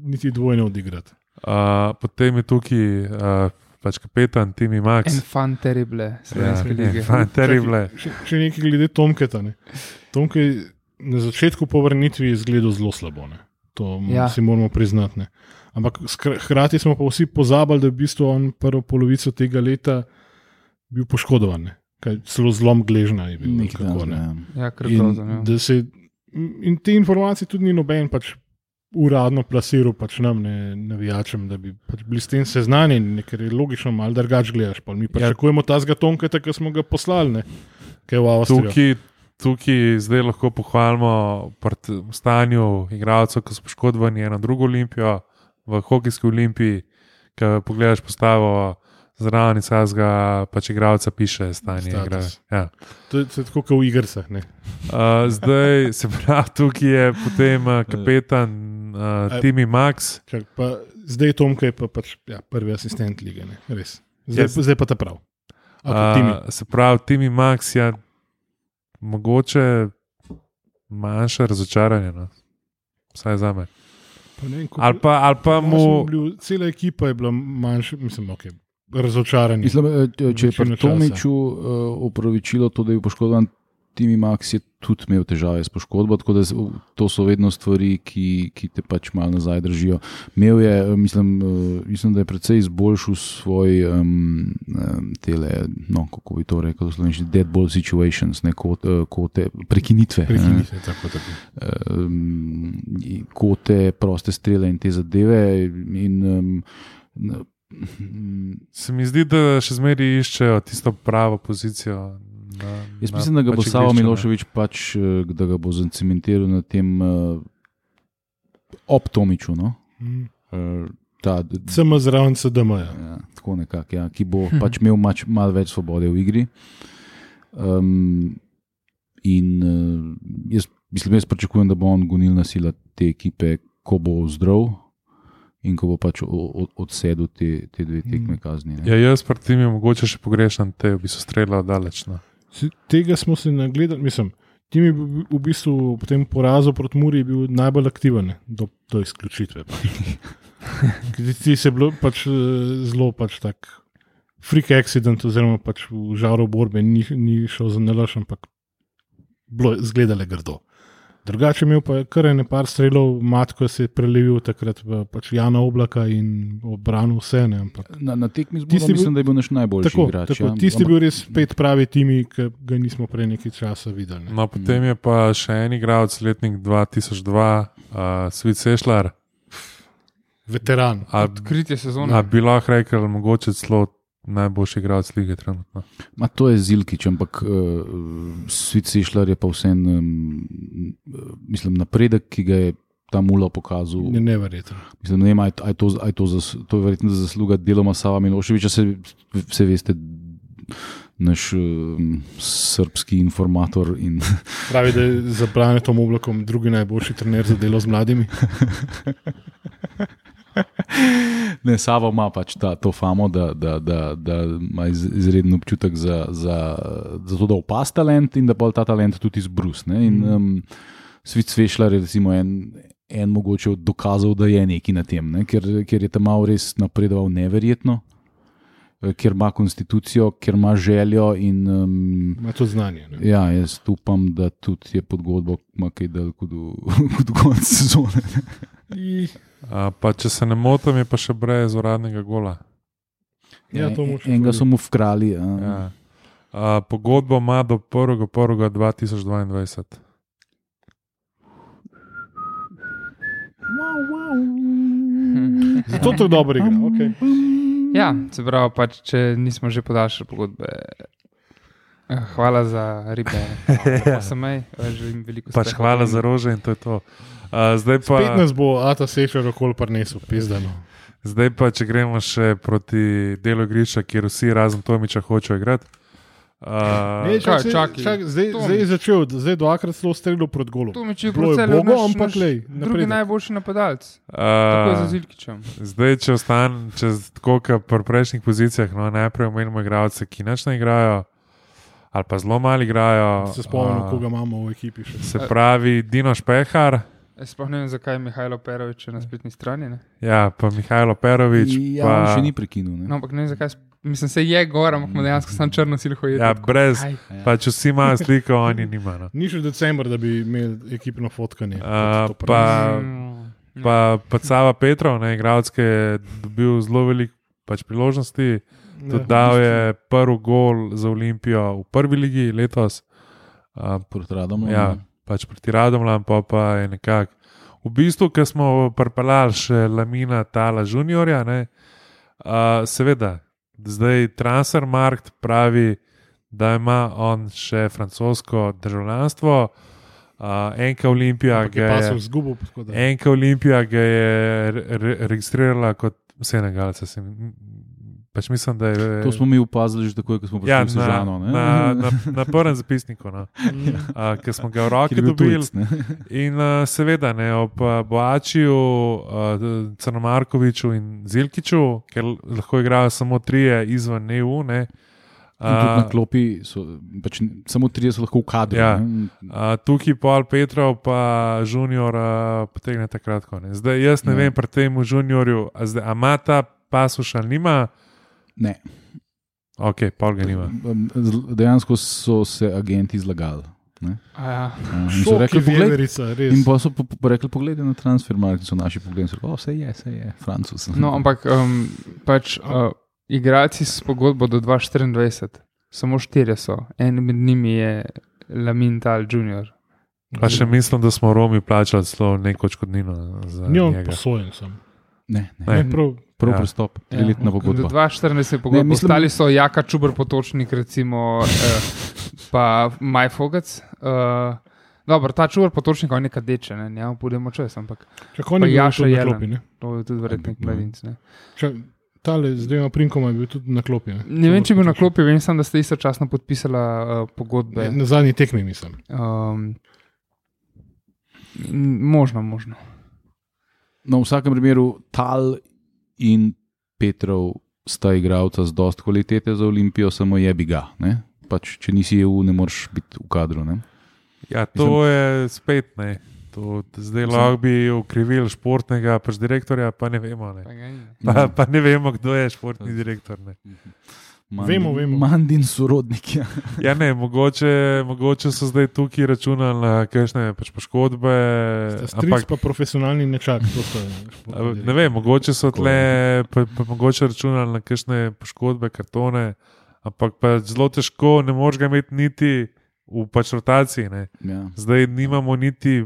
niti dvojne odigrati. Uh, potem je tukaj uh, pač kapetan Timi Max. En fan terrible, slovenske Ja, lige. fan terrible. Še, še nekaj glede Tomketa. Ne. Tomke na začetku po vrnitvi izgledal zelo slabo. Ne. To ja. Si moramo priznati. Ne. Ampak hkrati smo pa vsi pozabili, da je v bistvu on prvo polovico tega leta bil poškodovan. ne. Kaj, Celo zlom gležna je bil. Nekaj kako, ne. ja. Ja, In, grozno. ja. da se, in te informacije tudi ni noben pač uradno plasiral pač nam, ne navijačem, da bi pač bili s tem seznanjeni, ker je logično, malo drugače gledaš. Pa mi Ja. pričakujemo ta zgatonketa, ki smo ga poslali, ne, kaj v Avstriji. Tukaj, tukaj zdaj lahko pohvalimo stanju igralcev, ki so poškodovani eno drugo olimpijo, v hokejski olimpiji, ki pogledaš postavo. Zraven vsega pač igralca piše stanje. Igra. Ja. To je, to je tako kot v igrah. Uh, zdaj se pravi, tukaj je potem uh, kapetan uh, A- Timi Max. Čak, pa, zdaj Tomka je pa pač ja, prvi asistent lige, ne, res. Zdaj, yes. zdaj pa ta prav. Okay, Timi. Uh, se pravi, Timi Max je mogoče manjše razočaranje, no? vsaj za me. Pa vem, Ali pa, ali pa mu. bil- Cela ekipa je bila manjša, mislim, okay, razočarana. Mislim, eh, če je pri. Tomiču uh, upravičilo to, da je poškodovan, Timi Max je tudi imel težave s poškodbo, tako da to so vedno stvari, ki, ki te pač malo nazaj držijo. Imel je, eh, mislim, uh, mislim da je precej izboljšal svoj, um, tele, no, kako bi to rekel, slovenski dead ball situations, ne, kot, uh, kote, prekinitve. ne. Prekinite, tako, tako. um, kote, proste strele in te zadeve. In, um, Se mi zdi, da še zmeraj iščejo tisto pravo pozicijo. Na, Jaz mislim, da ga bo pač Savo igrišču, ne. Miloševič pač, eh, da ga bo zacementiral na tem uh, ob Tomiču. No? Mm. Uh, ta, Sem zraven CDM. -ja. ja, tako nekako, ja, ki bo pač imel mač, malo več svobode v igri. Um, in uh, jaz, mislim, jaz pričakujem, da bo on gonilna sila te ekipe, ko bo zdrav in ko bo pač odsedel te, te dve tekme kazni. ne. Ja, jaz pa tim je mogoče še pogrešam, te bi so streljali daleč. No. Tega smo se nagledali, mislim. Tim je bil v bistvu po tem porazu proti Muri najbolj aktiven ne, do, do izključitve. Pač. Ker Ti si bil pač, eh, zelo pač tak freak accident, oziroma pač v žaru borbe ni, ni šel za nalaš, ampak bilo je zgledale grdo. Drugače je imel pa kar ene par strelov, matko se je prelevil takrat v pač Jana Oblaka in obranil vse. Ne, ampak, Na, na tekmi zbora bil- mislim, da je bil naš najboljši tako, igrač. tako, ja. tisti je bil res spet pravi timi, ki ga nismo prej nekaj časa videli. Ne. No, potem je pa še en igralec, letnik 2002, uh, Svet Sešljar. Veteran. A, Odkritje sezone. a bi lahko rekel, mogoče celo najboljši igralec lige trenutno. Ma, to je Zilkič, ampak uh, Svit Sešljar je pa vsem, um, mislim, napredek, ki ga je ta mula pokazal. Je neverjetno. Mislim, ne vem, a je, a je to, a je to, zas, to je verjetno zasluga deloma Sava Miloševiča, se, se veste, naš um, srpski informator in Pravi, da je za planetom oblakom drugi najboljši trener za delo z mladimi. ne, Sava ima pač ta, to famo, da, da, da, da ima iz, izreden občutek za, za, za to, da opas talent in da pa ta talent tudi izbrus. Ne? In um, Svit Svešljar je recimo en. En mogoče dokazal, da je nekaj na tem, ne? ker, ker je tam malo res napredoval neverjetno, eh, ker ima konstitucijo, ker ima željo. In, um, Ima to znanje. Ne? ja, jaz upam, da tudi je pogodbo ima kaj dal kot do, konca sezone. A, pa, če se ne motim, je pa še brez uradnega gola. Ja, to mu še Enega so mu vkrali. Ja. Ja. A, pogodbo ima do 1.1.2022. Zato to dobro igra. Okay. Ja, se pravi, pač, če nismo že podaljšali pogodbe. eh, Hvala za ribe. Pa sem želim veliko Pač uspeha. hvala za rože in to je to. A, zdaj, pa, Spet nas bo Ata Sečer okol prinesel, pizdano. zdaj pa, če gremo še proti delu igrišča, kjer vsi razen Tomiča hočejo igrati. A, Ne, čak, kaj, čak, čak, zdaj, zdaj je začel, zdaj dvakrat celo streljal proti golu. Tu mi če Bilo je procelijo bogo, ampak lej, Drugi najboljši napadalec. Tako je za Zilkičem. zdaj, če ostanem, če tako kot pri prejšnjih pozicijah, no, najprej omenimo igralce, ki nič ne igrajo, ali pa zelo malo igrajo. Se spomnim, a, koga imamo v ekipi. Še. Se pravi, Dino Špehar, Jaz sploh ne vem, zakaj je Mihajlo Perovič na spletni strani. Ne? ja, pa Mihajlo Perovič. Ja, pa, še ni prekinil. Ne? No, ampak ne vem, zakaj. Mislim, se je gor, ampak mu dejansko sam črno silho ja, brez, Aj. pač vsi imajo sliko, oni nimajo. No. Ni še decembr, da bi imeli ekipno fotkanje. To pa-. Mm, Pa, pa Cava Petrov, ne, igralec, ki je dobil zelo veliko pač, priložnosti. Tudi Ja, dal je prvi gol za Olimpijo v prvi ligi letos, a, Proti Radomu. ja, pač proti Radomljam, pa, pa je nekako. V bistvu, ker smo pripeljali še Lamina Tala Juniorja, ne, a, seveda, zdaj Transfermarkt pravi, da ima on še francosko državljanstvo. Uh, enka Olimpija je ga je, tako da- Enka Olimpija ga je re, re, registrirala kot Senegalca. Se, mi- pač mislim, da je To smo mi opazili že takoj, ko smo prišli ja, v Sežano. na, na, na, na prvem zapisniku, no. uh, ki smo ga v bil dobili. tujec, ne. In uh, seveda, ne, ob Boačiju, Crnomarkoviču in Zilkiču, ker lahko igrajo samo trije izven EU. Ne, na klopi so pač, samo tri so lahko v kadru. Ja. ne. Uh, tukaj Paul Petrov, pa Junior, uh, potegne takrat. Ne. Zdaj, jaz ne Ja. ja. vem, pri tem Juniorju, a zdaj, a ima ta pasuš ali nima. Ne. Ok, Paul ga nima. Z- Dejansko so se agenti zlagali. ne. A Ja. In so Šok je rekli, poglej, velerica, res. in pa so po, po, rekli, pogledaj na transfer, market so naši pogledali, so rekli, vse je, vse je, francos. No, ampak um, pač, uh, igralci s pogodbo do 2024, samo štirje so, en med njimi je Lamin Tal Jr. Pa še mislim, da smo Romi plačali celo neko odškodnino za Njo njega. posojen sem. Ne, ne. Ne. Ne, prav, Prvi Ja. pristop, triletna Do pogodba. 2014 je pogodba. Ne, mislim- Ostali so Jaka Čubr potočnik, recimo, eh, pa Maj Fogec. Uh, Dobro, ta čuvar potočnik je nekaj deče, ne, ne, budemo čez, ampak je bil Jaša tudi na klopi. Ne? to je tudi verjetno nek Ja. mladinc. Ne. Čak, tale z dvema prinkoma je bil tudi na klopi. Ne, ne vem, če je bil na klopi, vem samo, da ste istočasno podpisala uh, pogodbe. Na zadnji tekmi mislim. Um, možno, možno. No, v vsakem primeru Tal in Petrov sta igralca z dost kvalitete za Olimpijo, samo je bi ga. Ne? Pač, če nisi EU, ne moreš biti v kadru. Ne? Ja, to je spet ne. To, zdaj Mislim- lahko bi ukrivil športnega pač direktorja, pa ne vemo. Ne. Pa. Pa, pa ne vemo, kdo je športni direktor. Ne. Vemo, vemo. Mandin sorodnik. Ja. Ja, ne, mogoče, mogoče so zdaj tukaj računali na kakšne pač poškodbe. Ampak, pa profesionalni nečak. a, športni ne vem, mogoče so tle, pa, pa mogoče računali na kakšne poškodbe, kartone, ampak pa zelo težko, ne moreš ga imeti niti v pač rotaciji. Ne. Ja. Zdaj nimamo niti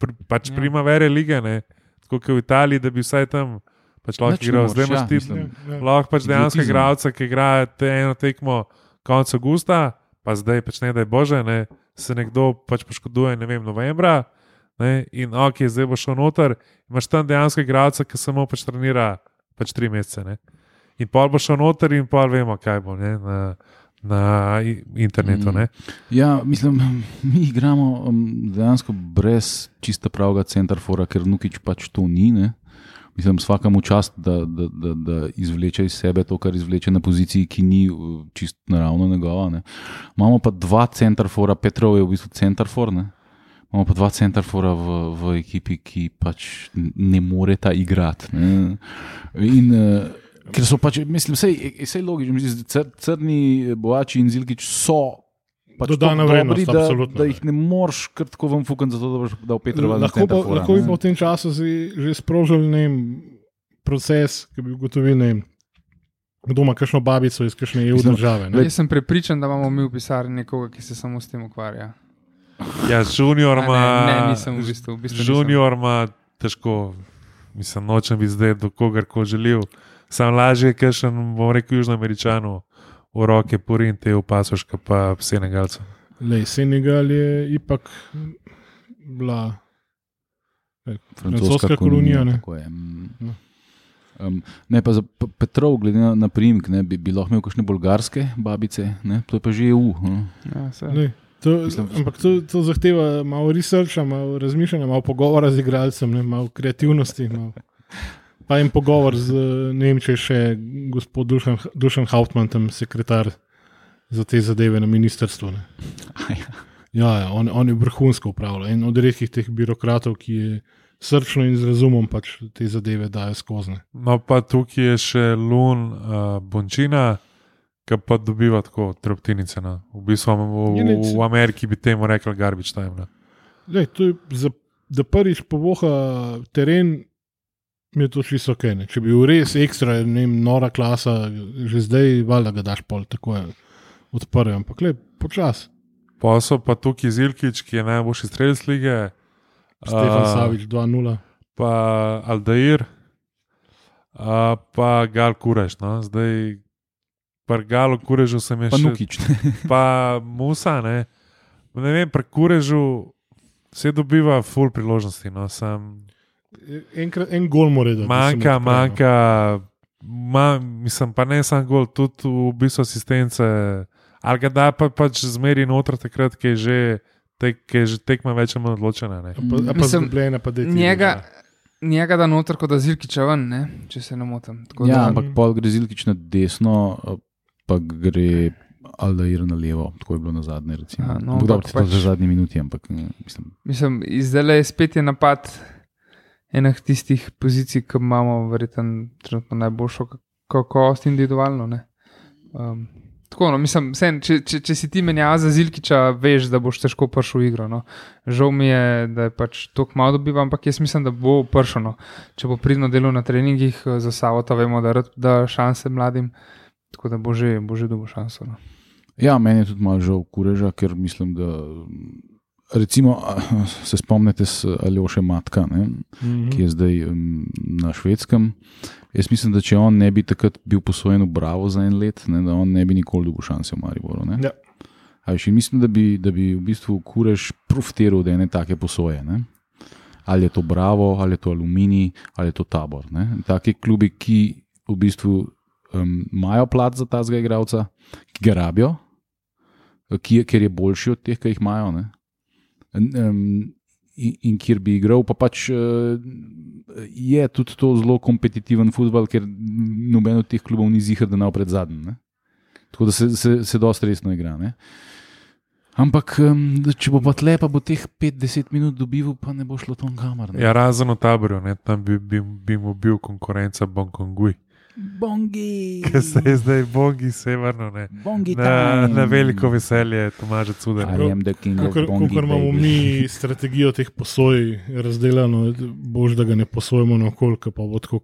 pr, pač Ja. primavere lige, ne. tako kot v Italiji, da bi vsaj tam pač lahko Nič ne igral. Zdaj imaš ja, ti. Ja, ja. lahko pač dejansko igralca, ki igra te eno tekmo konec avgusta, pa zdaj pač ne da je bože, ne, se nekdo pač poškoduje, ne vem, novembra, Ne? In ok, zdaj boš šel noter, imaš tam dejansko igralca, ki samo pač trenira pač tri mesece. Ne? In pol boš šel noter, in pol vemo, kaj bo ne? na, na internetu. Mm. Mm. Ja, mislim, mi igramo um, dejansko brez čista pravega centrafora, ker Nukič pač to ni. Ne? Mislim, vsakemu čast, da, da, da, da izvleče iz sebe to, kar izvleče na poziciji, ki ni uh, čist naravno njegova. Ne? Imamo pa dva centrafora, Petrov je v bistvu centrafor. Imamo pa dva centrafora v, v ekipi, ki pač ne moreta igrati. ne. In, uh, ker so pač, mislim, vse je logično, mislim, cr, crni bojači in zilkič so. Pač Dodana vrednost, dobri, da, absolutno, da jih ne moreš kar tako vam fukati, zato da boš dal Petrova na Lahko, pa, centrafora, lahko bi pa v tem času že sprožil ne vem, proces, ki bi ugotovil, ne vem, kdo ima kakšno babico iz kakšne EU države. ne. Jaz sem prepričan, da imamo mi v pisarni nekoga, ki se samo s tem ukvarja. Ja, junior ima. Ne, ne, nisem v bistvu. V bistvu. Junior ima težko, mislim, nočem bi zdaj do kogarkoli želel. Sam lažje, ker še bom rekel Južnoameričanu v roke porin te opasoška, pa Senegalca. Lej, Senegal je ipak bila. francoska kolonija, ne. tako je, mm. No. Um, ne, pa za Petrov, glede na, na primek, ne, bi, bi lahko imel kakšne bolgarske babice, ne, to je pa že EU. Ne. Ja. Lej, to, Mislim, ampak to, to zahteva malo researcha, malo razmišljanja, malo pogovora z igralcem, ne, malo kreativnosti. Malo. Pa en pogovor z Nemčijo, še gospod Dušan, Dušan Hauptmann, tam sekretar za te zadeve na ministrstvu. Ne. Ja, ja on, on je vrhunsko upravljal. En od redkih teh birokratov, ki je srčno in z razumom pač te zadeve dajo skozi. No, pa tukaj je še Lun uh, Bončina, ki pa dobiva tako trptinice. No. V bistvu v, v, nič- v Ameriki bi temu rekli garbage time. No. Lej, to je za, da prvič povoha teren, mi je to čisto ok. Ne. Če bi bil res ekstra, ne vem, nora klasa, že zdaj valjda ga daš pol tako odprl, ampak le počas. Pa so pa tukaj Zilkič, ki je najboljši strelec lige. Stefan a, Savič 2-0. pa Aldair, a, pa Gal Kurež. No? Zdaj, pri Galu Kurežu sem je Pa še. Nukič. Pa Musa, ne, ne vem, pri Kurežu se dobiva full priložnosti. No? Sam, Enkrat, en gol mora da. manjka, manjka. Ma, mislim, pa ne samo gol, tudi v bistvu asistence. Ali ga da pa pač zmeri noter, takrat, ki je že, tek, je že tekma več ali manj odločena. Ne? Pa, a pa Mislim, zgubljena, pa deti. Njega, njega da noter, kot da zirkiča ven, ne? če se ne motim. Tako Ja, da- ampak pol gre Zilkič na desno, a, pa gre Aldair na levo, tako je bilo na zadnje. Recimo. Ja, no, Ampak dobro, ampak to je pač- za zadnje minuti, ampak ne, mislim. Mislim, zdaj je spet je napad enih tistih pozicij, ki imamo, verjetno, trenutno najboljšo ka- kakovost individualno. Um, tako, no, mislim, vseeno, če, če, če si ti menjava za Zilkiča, veš, da boš težko prišel v igro. No. Žal mi je, da je pač tako malo dobiva, ampak jaz mislim, da bo prišel. No. Če bo pridno delo na treningih eh, za Savota, vemo, da da šanse mladim. Tako da bo že, bo že dobil šanso. No. Ja, meni je tudi malo žal kureža, ker mislim, da. Recimo, se spomnite s Aljoše Matka, ne, Mhm. ki je zdaj na švedskem. Jaz mislim, da če on ne bi takrat bil posojen v Bravo za en let, ne, da on ne bi nikoli dobil šanse v Mariboru. ne. Ja. In mislim, da bi, da bi v bistvu kurež profitiral od ene take posoje. Ne? Ali je to Bravo, ali je to Aluminij, ali je to Tabor. Ne? Taki klubi, ki v bistvu um, imajo plat za ta zga igralca, ki ga rabijo, ki je, ker je boljši od teh, ki jih imajo. ne. Um, in, in kjer bi igral, pa pač uh, je tudi to zelo kompetitiven futbol, ker noben od teh klubov ni zihar, da ne pred zadnjim. ne. Tako da se, se, se dosta resno igra. Ne? Ampak, če bo pa tle, pa bo teh 5-10 minut dobival, pa ne bo šlo kamar. ne. Ja, razen v taboru, ne, tam bi, bi, bi mu bil konkurenca Bongkongui. Bongi! Ker se je zdaj Bongi severno, ne. Bongi Na, na veliko veselje of Kot Bongi, imamo mi strategijo teh posoj razdeljeno, bož da ga ne posojemo na okolje, pa bo tako,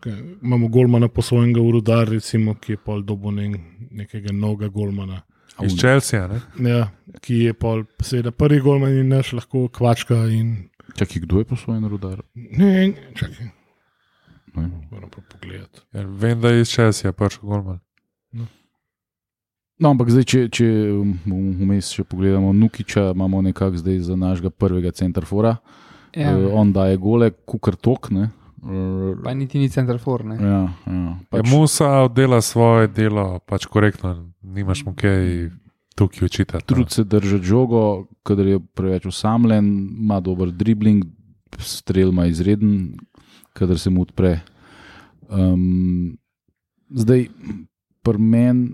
ke, imamo golmana posojenega v rudar, recimo, ki je pol dobo ne, nekega novega golmana. Iz Chelsea, ne. Ja, ki je pol, seveda, prvi golman in naš lahko kvačka in Čakaj, kdo je posvojen rudar? ne, čakaj, Ne. moram pa pogledati. Ja, vem, da je iz Chelsea prišel Golman. No, ampak zdaj, če, če um, vmes še pogledamo Nukiča, imamo nekako zdaj za našega prvega centrafora. Ja, Uh, on daje gole, kukar tok. Ne? Uh, pa niti ni center for. Ne? ja, ja, Pač, pač, Musa oddela svoje delo, pač korektno, nimaš mu kaj tukaj učitati. no. trud se držati žogo, kadar je preveč usamljen, ima dober dribling, strel ima izreden, kadar se mu odpre. Um, zdaj, pri meni,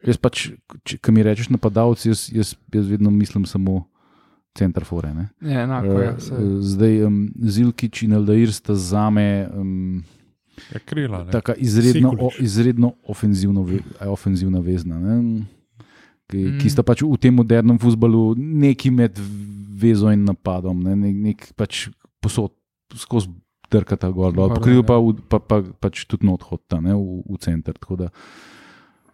jaz pač, ki mi rečeš napadalec, jaz, jaz, jaz vedno mislim samo centrafore. ne. Ja, enako, ja, Eh, saj. Zdaj, um, Zilkič in Aldair sta za me um, Je krila. ne. tako izredno, o, izredno ofenzivno, ve- ofenzivna vezna. Ne? Ki. Mm. ki sta pač v tem modernem futbalu neki med vezo in napadom, ne? nek, nek pač posod, skozi drkata gor, dol, pokril pa, ja. v- pa, pa pač tudi na odhod ta, ne? v, v center. Da,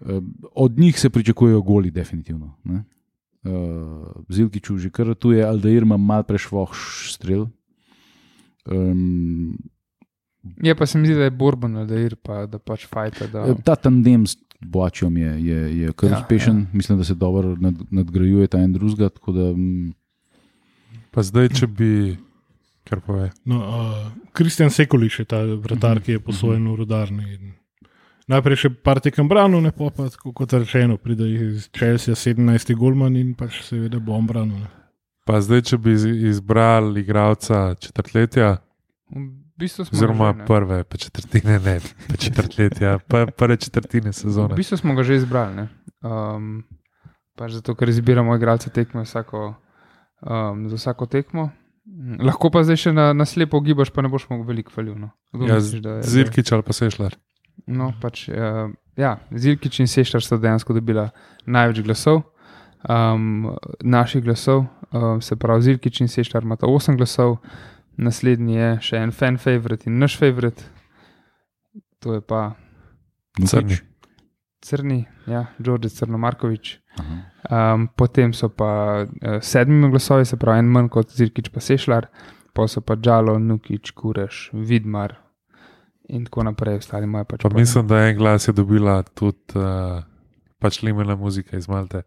eh, od njih se pričakujejo goli, definitivno. Ne? Uh, Zilkiču že kar tu je, Aldair ima mal prešvoh strel. Um, Je pa se mi zdi, da je borben, da je pa da pač fajta. Da... Ta tandem s Boačom je, je, je kar Ja, ja, uspešen, ja. mislim, da se dobro nad, nadgrajuje ta en drugega. tako Da, mm, Pa zdaj, če bi, kar pove. No, uh, Kristjan Sekuliš je ta vratar, ki je posojen v rodarni. Najprej še par tekem branil, ne pa, tako kot rečeno, pride iz Chelsea 17. golman in pač seveda bom branil. Ne. Pa zdaj, če bi iz- izbrali igralca četrtletja, V bistvu smo oziroma ga že, ne. prve pa četrtine, ne pa četrtletja, pa prve četrtine sezone. V bistvu smo ga že izbrali. ne. Um, pač zato, ker izbiramo igralce tekme vsako, um, za vsako tekmo. Lahko pa zdaj še na, na slepo gibaš, pa ne boš mogel veliko falil. No. Ja, Zirkič ali pa Sešljar. No, pač, uh, ja, Zilkič in Seštar sta dejansko dobila največ glasov, um, naših glasov, um, se pravi, Zilkič in Seštar imata 8 glasov, naslednji je še en fan favorite in naš favorite, to je pa Nukič. Crni. Crni, ja, Đorđe Crnomarkovič. Aha. Um, potem so pa uh, sedmimi glasovi, se pravi, en manj kot Zirkič pa Sešlar, pa so pa Džalo, Nukič, Kureš, Vidmar in tako naprej, ostali imajo pač Pa mislim, da en glas je dobila tudi uh, pač limena muzika iz Malte.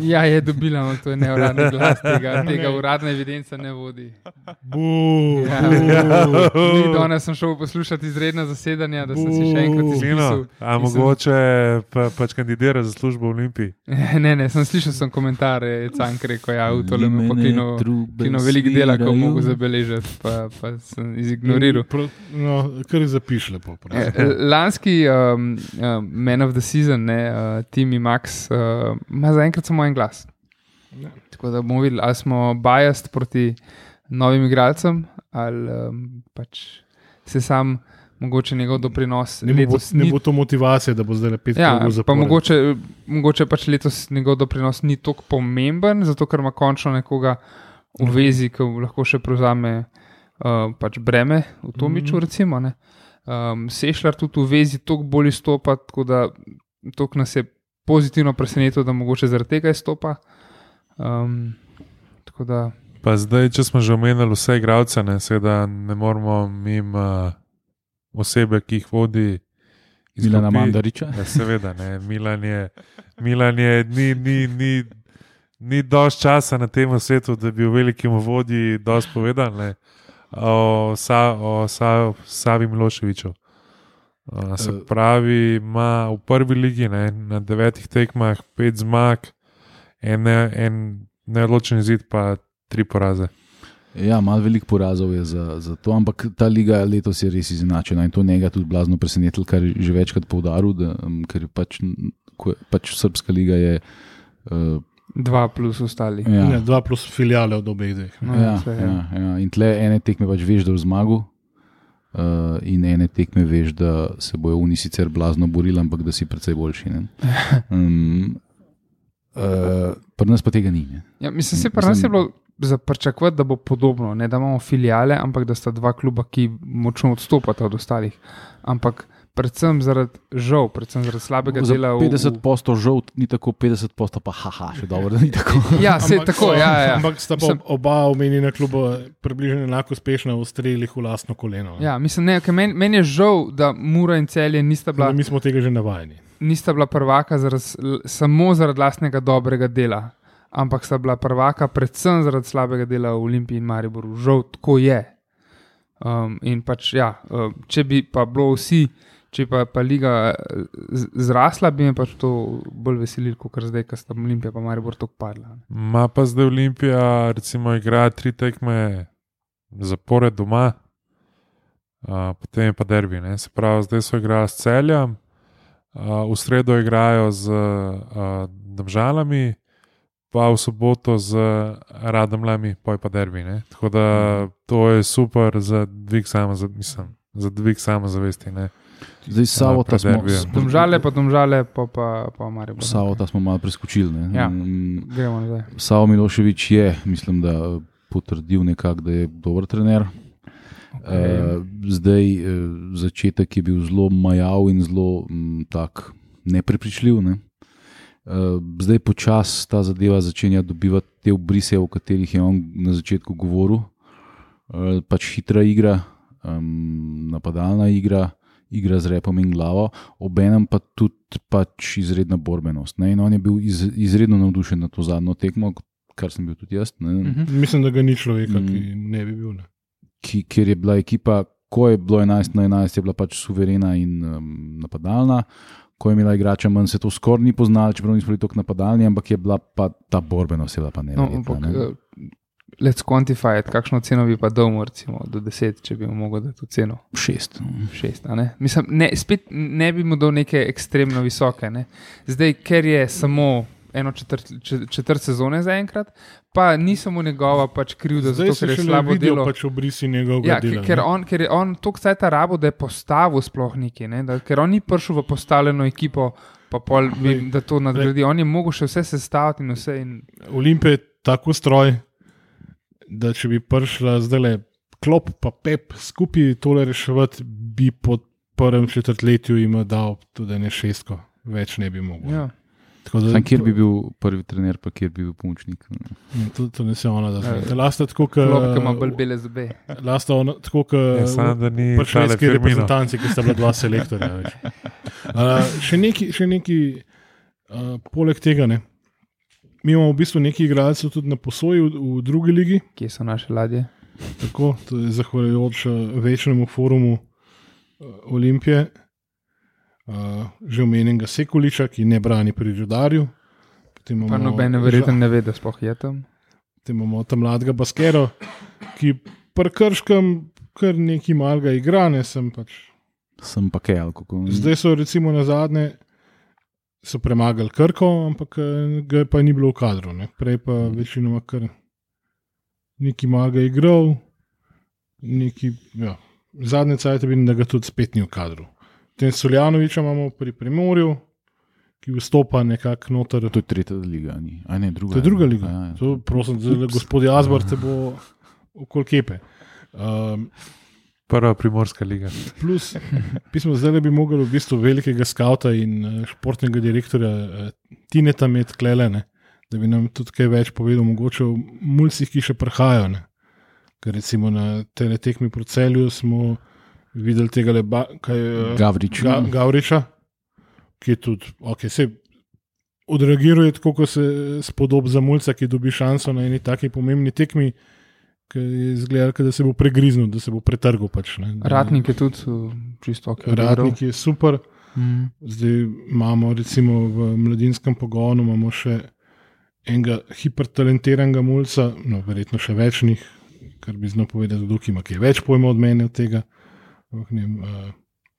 Ja, je dobila, ampak to je neuradni glas, tega, tega uradna evidenca ne vodi. Bu, Ja. bu. Mi danes sem šel poslušati izredna zasedanja, da sem si še enkrat. Lino, a sem- mogoče pa, pač kandidira za službo v Olimpiji? Ne, ne, sem slišal sem komentarje, Cank rekel, ja, v tole me trube kino veliko dela, ko mogo zabeležiti, pa, pa sem izignoriral. No, kar zapiš lepo. Eh, Lanski um, uh, Man of the Season, ne, uh, Timi Max, uh, ima zaenkrat samo en glas. Ja. Tako da bomo videli, ali smo biased proti novim igralcem, ali um, pač se sam, mogoče njegov doprinos Ne bo, letos ne ni. bo to motivacija, da bo zdaj pet Ja, krogov zapored. mogoče, mogoče pač letos njegov doprinos ni tako pomemben, zato ker ima končno nekoga v vezi, ki lahko še prevzame uh, pač breme v Tomiču. Mhm. Recimo, ne. um, Sešljar tudi v vezi toliko bolj izstopa, tako da to nas je pozitivno presenetilo, da mogoče zaradi tega izstopa. Um, tako da, Pa zdaj, če smo že omenili vse igralce, ne, seveda ne moramo mimo uh, osebe, ki jih vodi. iz Milana. Mandariča. Ja, seveda, ne. Milan je, Milan je ni, ni, ni, ni dovolj časa na tem svetu, da bi v velikem vodji dosti povedal ne, o, sa, o sa, Savi Miloševiču. Uh, se Eh. pravi, ima v prvi ligi ne, na devetih tekmah pet zmag, en, en neodločen izid, pa tri poraze. Ja, malo velik porazov je za, za to, ampak ta liga letos je res izenačena in to njega tudi blazno presenetilo, kar je že večkrat poudaril, da, um, ker je pač, ko pač srpska liga je. Uh, dva plus ostali. ja, Ne, dva plus filijale od obeh dveh. No, ja, ja, ja. In tle ene tekme pač veš, da v zmagu. Uh, in ene tekme veš, da se bojo oni sicer blazno borili, ampak da si precej boljši. ne. Um, uh, Pri nas pa tega ni. Ne? Ja, mislim, se pri nas je bilo za pričakovati, da bo podobno, ne da imamo filijale, ampak da sta dva kluba, ki močno odstopata od ostalih. Ampak predvsem zaradi žal, predvsem zaradi slabega Za dela. v- 50 posto žolt, ni tako 50 posto pa haha, še dobro, da ni tako. Ja, se tako, so- ja, ja. ampak sta pa Mislim- oba omenjena kluba približno enako uspešna v strelih v lastno koleno. Ja, mislim, ne, ker meni men je žal, da Mura in celje nista Tako da bila, Mi smo tega že navajeni. nista bila prvaka zaradi, samo zaradi lastnega dobrega dela, ampak sta bila prvaka predvsem zaradi slabega dela v Olimpiji in Mariboru. Žal, tako je. Um, in pač, ja, um, če bi pa bilo vsi, če pa, pa liga eh, zrasla, bi me pač to bolj veselilo, kot zdaj, ker sta Olimpija in Maribor tako padla. Ma pa zdaj Olimpija, recimo, igra tri tekme zapored doma, a, potem je pa derbi. Ne? Se pravi, zdaj so igrali s celjem, a, v sredo igrajo z a, državami, pa v soboto z radomljami, pa je pa derbi. Ne? Tako da to je super za dvig samozavesti. Za dvig samozavesti. Zdaj Savota smo, derbijem. Domžale, pa domžale, pa pa, pa Maribor. Savota smo malo preskočili. ne. Ja. Mm, Gremo nazaj. Savo Miloševič je, mislim, da eh, potrdil nekako, da je dober trener. Okay. Zdaj, eh, začetek je bil zelo majav in zelo mm, tak neprepričljiv. Ne? Eh, Zdaj počasi ta zadeva začenja dobivati te obrise, o katerih je on na začetku govoril. Eh, Pač hitra igra, em, napadalna igra, igra z repom in glavo, obenem pa tudi pač izredna borbenost. Ne? In on je bil iz, izredno navdušen na to zadnjo tekmo, kar sem bil tudi jaz. Ne? Mhm. Mislim, da ga ni človeka, Mm. ki ne bi bil. Ne. ki, ker je bila ekipa, ko je bilo 11 na 11, je bila pač suverena in um, napadalna. Ko je imela igrača manj, se to skoraj ni poznalo, čeprav nismo bili tako napadalni, ampak je bila pa ta borbenost, je bila pa ne. No, ampak, uh, let's quantify it, kakšno ceno bi pa dal, recimo, do 10, če bi mu mogel dati to ceno. Šest. 6. a ne? Mislim, ne, spet ne bi mu dal neke ekstremno visoke. Ne? Zdaj, ker je samo eno četrt, če- četrt sezone zaenkrat, pa ni samo njegova pač krivda, zato se ker je slabo vidijo delo. pač obrisi njegovega Ja, dela. ker, ne. on, ker je on toliko cajta rabo, da je postavil sploh nekaj, ne? da, ker on ni prišel v postavljeno ekipo, pa pol, bi, da to nadgradi. On je mogel še vse sestaviti in vse. In, Olimpija je tako stroj, da če bi prišla zdaj le klop, pa pep skupaj tole reševati, bi po prvem četrtletju jim dal tudi ne šestko, več ne bi mogel. ja. Tako da- Sam kjer bi bil prvi trener, pa kjer bi bil pomočnik. Ja, To, to ne se ona da Ja. zdaj. Lasta tako, kot Klop, ki ima bolj bele zobe. Lasta ona tako, Ja, kot Samo da ni Pač tale švedski Firmino. reprezentanci, ki sta bila dva selektorja. veš. Uh, še neki, še neki uh, poleg tega, ne. Mi imamo v bistvu nekaj igralcev tudi na posoji v, v drugi ligi, Kje so naše ladje? tako, to je zahvaljujoč večnemu forumu uh, Olimpije, uh, že omenjenega Sekuliča, ki ne brani pri Rudarju. Potem Pa nobene verjetno ne ve, da sploh je tam. Potem imamo tam mladega Baskero, ki prkrškam kar nekaj malga igra, ne sem pač Sem pa kaj, kako. Zdaj so recimo na zadnje so premagali Krko, ampak eh, ga pa ni bilo v kadru. Ne. Prej pa večinoma kar neki maga igral, neki, ja. zadnje cajt vidim, da ga tudi spet ni v kadru. Tem Soljanoviča imamo pri Primorju, ki vstopa nekako noter. To je tretja liga, ni. A ne, druga. To je druga liga. Ja, ja. To, prosim, zdaj, gospod Jazbar te bo okol kepe. Um, Prva primorska liga. Plus, pismo, zdaj bi mogli v bistvu velikega skavta in eh, športnega direktorja eh, Tineta imeti klelene, da bi nam tudi kaj več povedal, mogoče o mulcih, ki še prihajajo. Ne. Ker recimo na teletekmi proti celju smo videli tega leba, kaj je Gavrič. Ga, Gavriča, ki je tudi, ok, se odreagiruje tako, kot se spodob za mulca, ki dobi šanso na eni taki pomembni tekmi. Ki je izgledal, da se bo pregriznil, da se bo pretrgal. Pač, ne. Ratnik je tudi uh, čisto ok. Radnik je super. Mm. Zdaj imamo recimo v mladinskem pogonu še enega hipertalentiranega mulca, no, verjetno še večnih, kar bi znal povedati, kdo ima kaj več pojma od mene od tega. Vem, eh,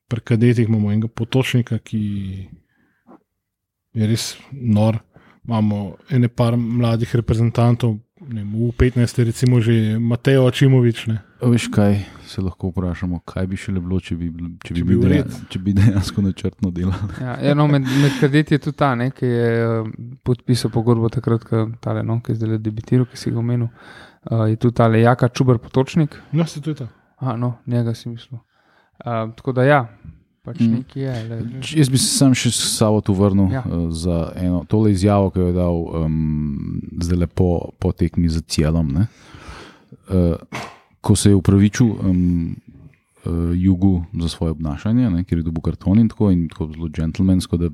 Pri kadetih imamo enega potočnika, ki je res nor. Imamo ene par mladih reprezentantov, vem, v 15. recimo že Mateo Čimovič. Ne. A Veš kaj, se lahko vprašamo, kaj bi še bilo, če bi, če bi, Če bi bil bil deja- red. če bi dejansko načrtno delal. Ja, ja, no, med, med kadeti je tudi ta, ne, ki je uh, podpisal pogodbo takrat, ko tale, no, ki je zdaj debitiral, ki si ga omenil. Uh, je tudi tale Jaka Čuber Potočnik. No, se to je to. Aha, no, njega si mislil. Uh, tako da ja, pač Mm. je. Le, Jaz bi se sam še s sabo tu vrnil Ja. ja. za eno tole izjavo, ki jo je dal um, zdaj lepo po tekmi za celom. ne. Uh, ko se je upravičil um, uh, jugu za svoje obnašanje, ne, ker je dobil karton in tako, in tako zelo džentlmensko, da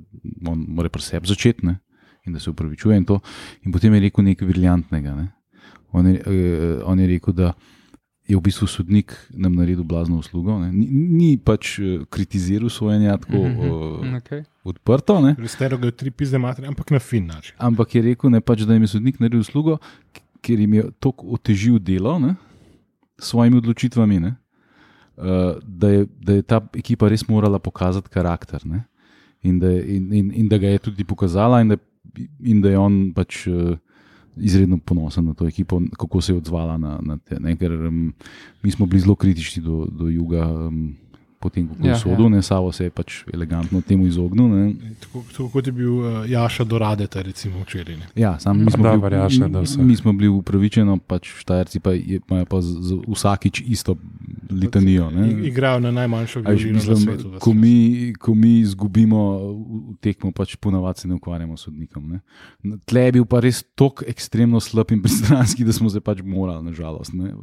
on mora pri sebi začeti ne, in da se upravičuje. In, to. in potem je rekel nekaj briljantnega. Ne. On, je, uh, on je rekel, da je v bistvu sodnik nam naredil blazno uslugo. ne. Ni, ni pač uh, kritiziral sojenja tako Mhm. uh, okay. odprto, ne. Restero ga je tri pizde materi, ampak na fin način. ampak je rekel, ne, pač, da jim je sodnik naredil uslugo, ker jim je tako otežil delo ne, s svojimi odločitvami, ne, uh, da, je, da je ta ekipa res morala pokazati karakter. Ne, in, da, je- in, in, in da ga je tudi pokazala, in da, in da je on pač. Uh, Izredno ponosen na to ekipo, kako se je odzvala na, na te. Ne, ker um, mi smo bili zelo kritični do, do juga, um, potem ko je Ja, sodel, ne Savo se je pač elegantno temu izognil. Ne. Tako, tako kot je bil uh, Jaša do Radeta, recimo včeraj. ne. Ja, sam mi smo, Da, bili, verjaš, da vse. mi smo bili upravičeni, pač štajerci pa imajo pa z, z vsakič isto litanijo. Ne. Igrajo na najmanjšo violino na svetu. ko, mi, ko mi izgubimo tekmo, pač ponavadi se ne ukvarjamo s sodnikom. Ne. Na Tle je bil pa res tako ekstremno slab in pristranski, da smo se pač morali, nažalost. Ne.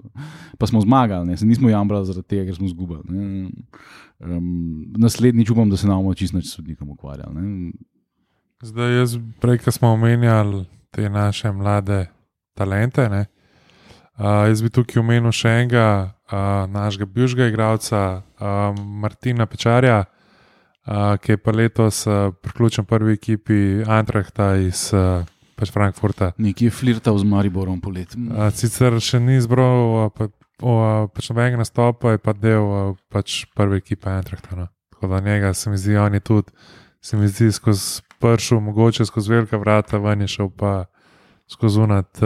Pa smo zmagali, ne. se nismo jamrali zaradi tega, ker smo izgubili. ne. Um, naslednjič upam, da se ne bomo čisto s sodnikom ukvarjali. Ne. Zdaj, jaz, prej, ko smo omenjali te naše mlade talente, ne, uh, jaz bi tukaj omenil še enega uh, našega bivšega igralca, uh, Martina Pečarja, uh, ki je pa letos uh, priključen prvi ekipi Antrahta iz uh, pač Frankfurta. Nekje je flirtal z Mariborom poleti. Uh, sicer še ni izbral uh, pa, uh, pač nobenega nastopa, je pa del pač prve ekipe Antrahta. No. Tako da njega se mi zdi, on je tudi, se mi zdi, skozi pršel, mogoče skozi velika vrata, ven je šel pa skozi unat,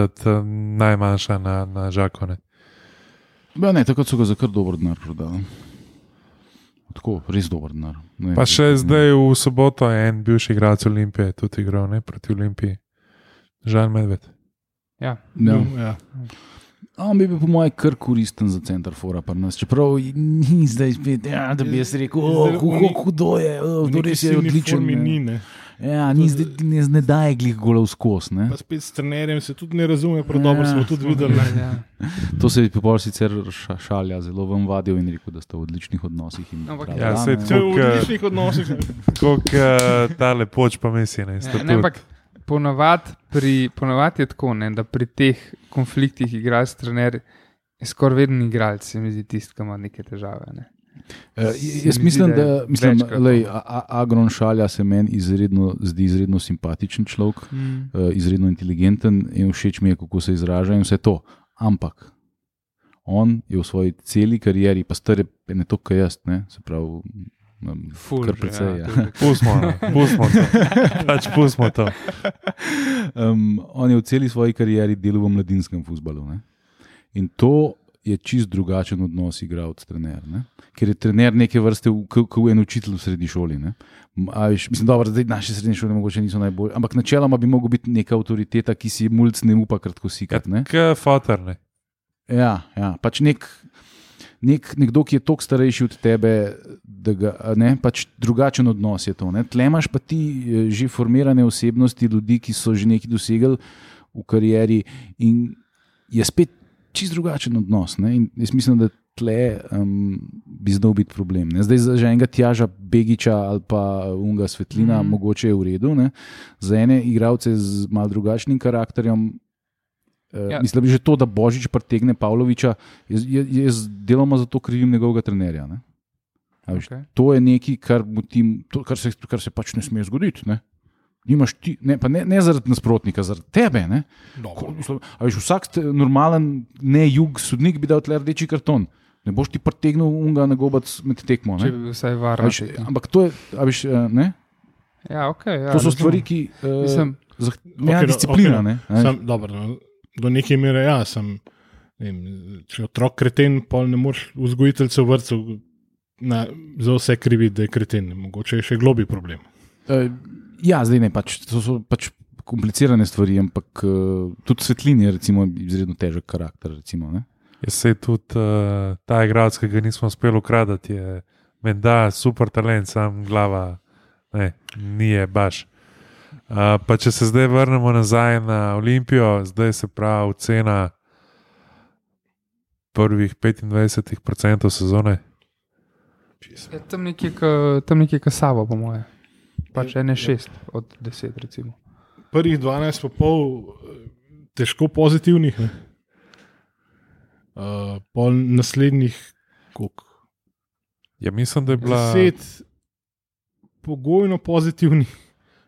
najmanjša na, na žakone. Ja, ne, tako so ga za kar dober denar prodali. Tako, res dober denar. Ne, Pa še zdaj v soboto je en bivši igralec Olimpije tudi igral, ne proti Olimpiji. Žal medved. Ja. Ja. Ja. A On bi bil, po mojem, kar koristen za center fora, pa nas. Čeprav ni zdaj spet, ja, da bi jaz rekel, oh, v ni- hudo je, oh, V neki res je odličen. ne. Ni, ne. Ja, ni zdaj, ne, ne daje glih golov skozi. ne. Pa spet s trenerjem se tudi ne razume, prav dobro Ja, smo tudi videli. ne. Ja. To se je popol sicer ša- šalja, zelo vam vadil in rekel, da ste v odličnih odnosih. in Ampak- bla, Ja, ne. To je v Tako, eh, odličnih odnosih. Kot uh, ta lepoč pa misli, ne, Ne, statut. ne, ampak ponavadi pri- ponavadi je tako, ne, da pri teh konfliktih igralec, trener, je skoraj vedno igralec, se mi zdi tisti, ki ima neke težave. Ne. Uh, jaz mi mislim, zdi, da da mislim, lej, to. A- Agron Šalja se meni izredno, zdi izredno simpatičen človek. Mm. uh, izredno inteligenten in všeč mi je, kako se izraža in vse to. Ampak on je v svoji celi karieri, pa star je ne toliko kot jaz, ne? se pravi, Ful, kar že, precej. Ja, to je- Pustimo, pustimo to. Pač pustimo to. um, on je v celi svoji karieri delal v mladinskem futbalu. Ne? In to je čist drugačen odnos igralec-trener. Ker je trener neke vrste, kot en učitelj v srednji šoli. Ne? Veš, mislim, dobro, da naše srednje šole mogoče niso najbolj, ampak načeloma bi lahko bil neka avtoriteta, ki si mulj ne upa kratko sikati. ne. Fotor, ne? Ja, ja pač nek, nek, nekdo, ki je toliko starejši od tebe, da ga, ne, pač drugačen odnos je to. Ne. Tle imaš pa ti eh, že formirane osebnosti, ljudi, ki so že nekaj dosegli v karieri in je spet čist drugačen odnos. Ne. In jaz mislim, da tle um, bi znal biti problem. Ne. Zdaj za enega tjaža Begiča ali pa unga svetlina, mm. -hmm. mogoče je v redu, ne. za ene igralce z mal drugačnim karakterjem. Ja. Ja. Mislim, da je že to, da Božič pretegne Pavloviča, jaz, jaz, deloma zato krivim njegovega trenerja. Ne? A Veš, Okay. to je nekaj, kar, mu ti- to, kar, se, kar se pač ne sme zgoditi. Ne? Nimaš Ti, ne, pa ne, ne zaradi nasprotnika, zaradi tebe. Ne? Ko- Veš, vsak normalen, ne jug sodnik bi dal tle rdeči karton. Ne boš ti pretegnil unga na gobac med tekmo. Če Ne? bi bil vsaj. Veš, ampak to, je, a veš, eh, ne? Ja, okay, ja, to so razumem. stvari, ki. Uh, Mislim, ne, Okej, no, disciplina. okej, no. ne, veš. Sam, dobro, no, do neke mere ja, sem. ne Vem, če je otrok kreten, pa ne moreš vzgojiteljcev vrtcev na, za vse krivi, da je kreten. Mogoče je še globi problem. Uh, ja, zdaj ne, pač, to so pač komplicirane stvari, ampak uh, tudi svetlin je recimo, izredno težek karakter. Recimo, ne? Jaz se tudi uh, ta igralec, ki ga nismo uspeli ukradati, je menda super talent, sam glava, ne, ni je baš. Uh, pa če se zdaj vrnemo nazaj na Olimpijo, zdaj se pravi cena prvih 25% sezone. Je tam nekje, ka- tam nekje kasavo, po moje. Pač ene šest od deset, recimo. Prvih 12 pa pol, eh, težko pozitivnih, ne. Uh, pol naslednjih, koliko? Ja, mislim, da je bila. Deset pogojno pozitivnih.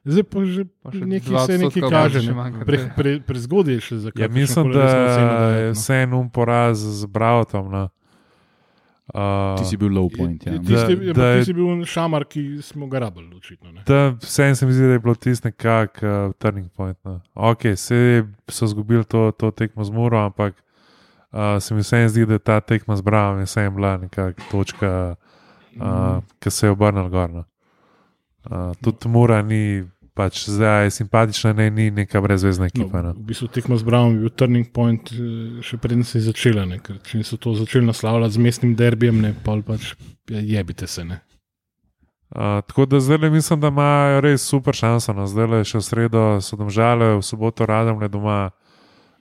Zdaj pa že Pa še nekaj se nekaj kaže. Ne. Pre, ne. pre, prezgodaj je še za Ja, kakršno mislim, da dajati, je no. vse en um poraz z Brautom. No. Uh, Ti si bil low point. Ja. Ti- Tisti je- Da- da je- tisti je bil šamar, ki smo ga rabili, očitno. ne. Ta, vsem se mi zdi, da je bilo tisto nekak uh, turning point. No. Ok, vse so izgubili to, to tekmo z Muro, ampak uh, se mi vsem zdi, da je ta tekma z Bravom je vsem bila neka točka, uh, ki se je obrnila gor. No. Uh, tudi Mura ni, pač zdaj je simpatična, ne, ni neka brezvezna ekipa. No, No. v bistvu tekmo z Brown je bil turning point, eh, še preden se je začela. Ne? Ker če so to začeli naslavljati z mestnim derbijem, ne pol pač jebite se. Ne? Uh, tako da zdaj mislim, da imajo res super šanso. No. Zdaj le še v sredo so domžale, v soboto radom le doma.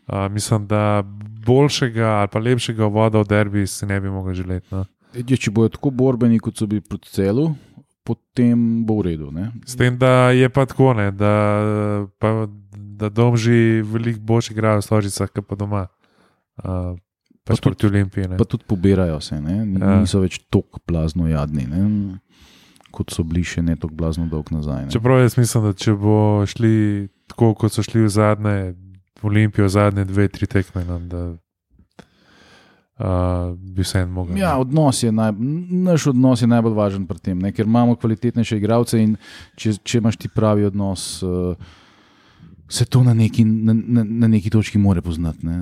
Uh, mislim, da boljšega ali pa lepšega voda v derbi si ne bi mogli želeti. No. Edje, če bodo tako borbeni, kot so bili proti celu, potem bo v redu. Ne? S tem, da je pa tako, ne, da, pa, da domži veliko boljši igrajo v Stožicah, kot pa doma. Uh, pač Pa proti Olimpiji. ne. Pa tudi pobirajo se, ne? Ja. niso več tako blazno jadni, ne? kot so bili še ne tako blazno dolg nazaj. Ne? Čeprav jaz mislim, da če bo šli tako, kot so šli v zadnje, Olimpijo, zadnje dve, tri tekme, no, da uh, bi se en mogel. Ja, odnos je naj, naš odnos je najbolj važen pri tem, ne? ker imamo kvalitetnejše igralce in če, če imaš ti pravi odnos, uh, se to na neki, na, na, na neki točki more poznati. Ne?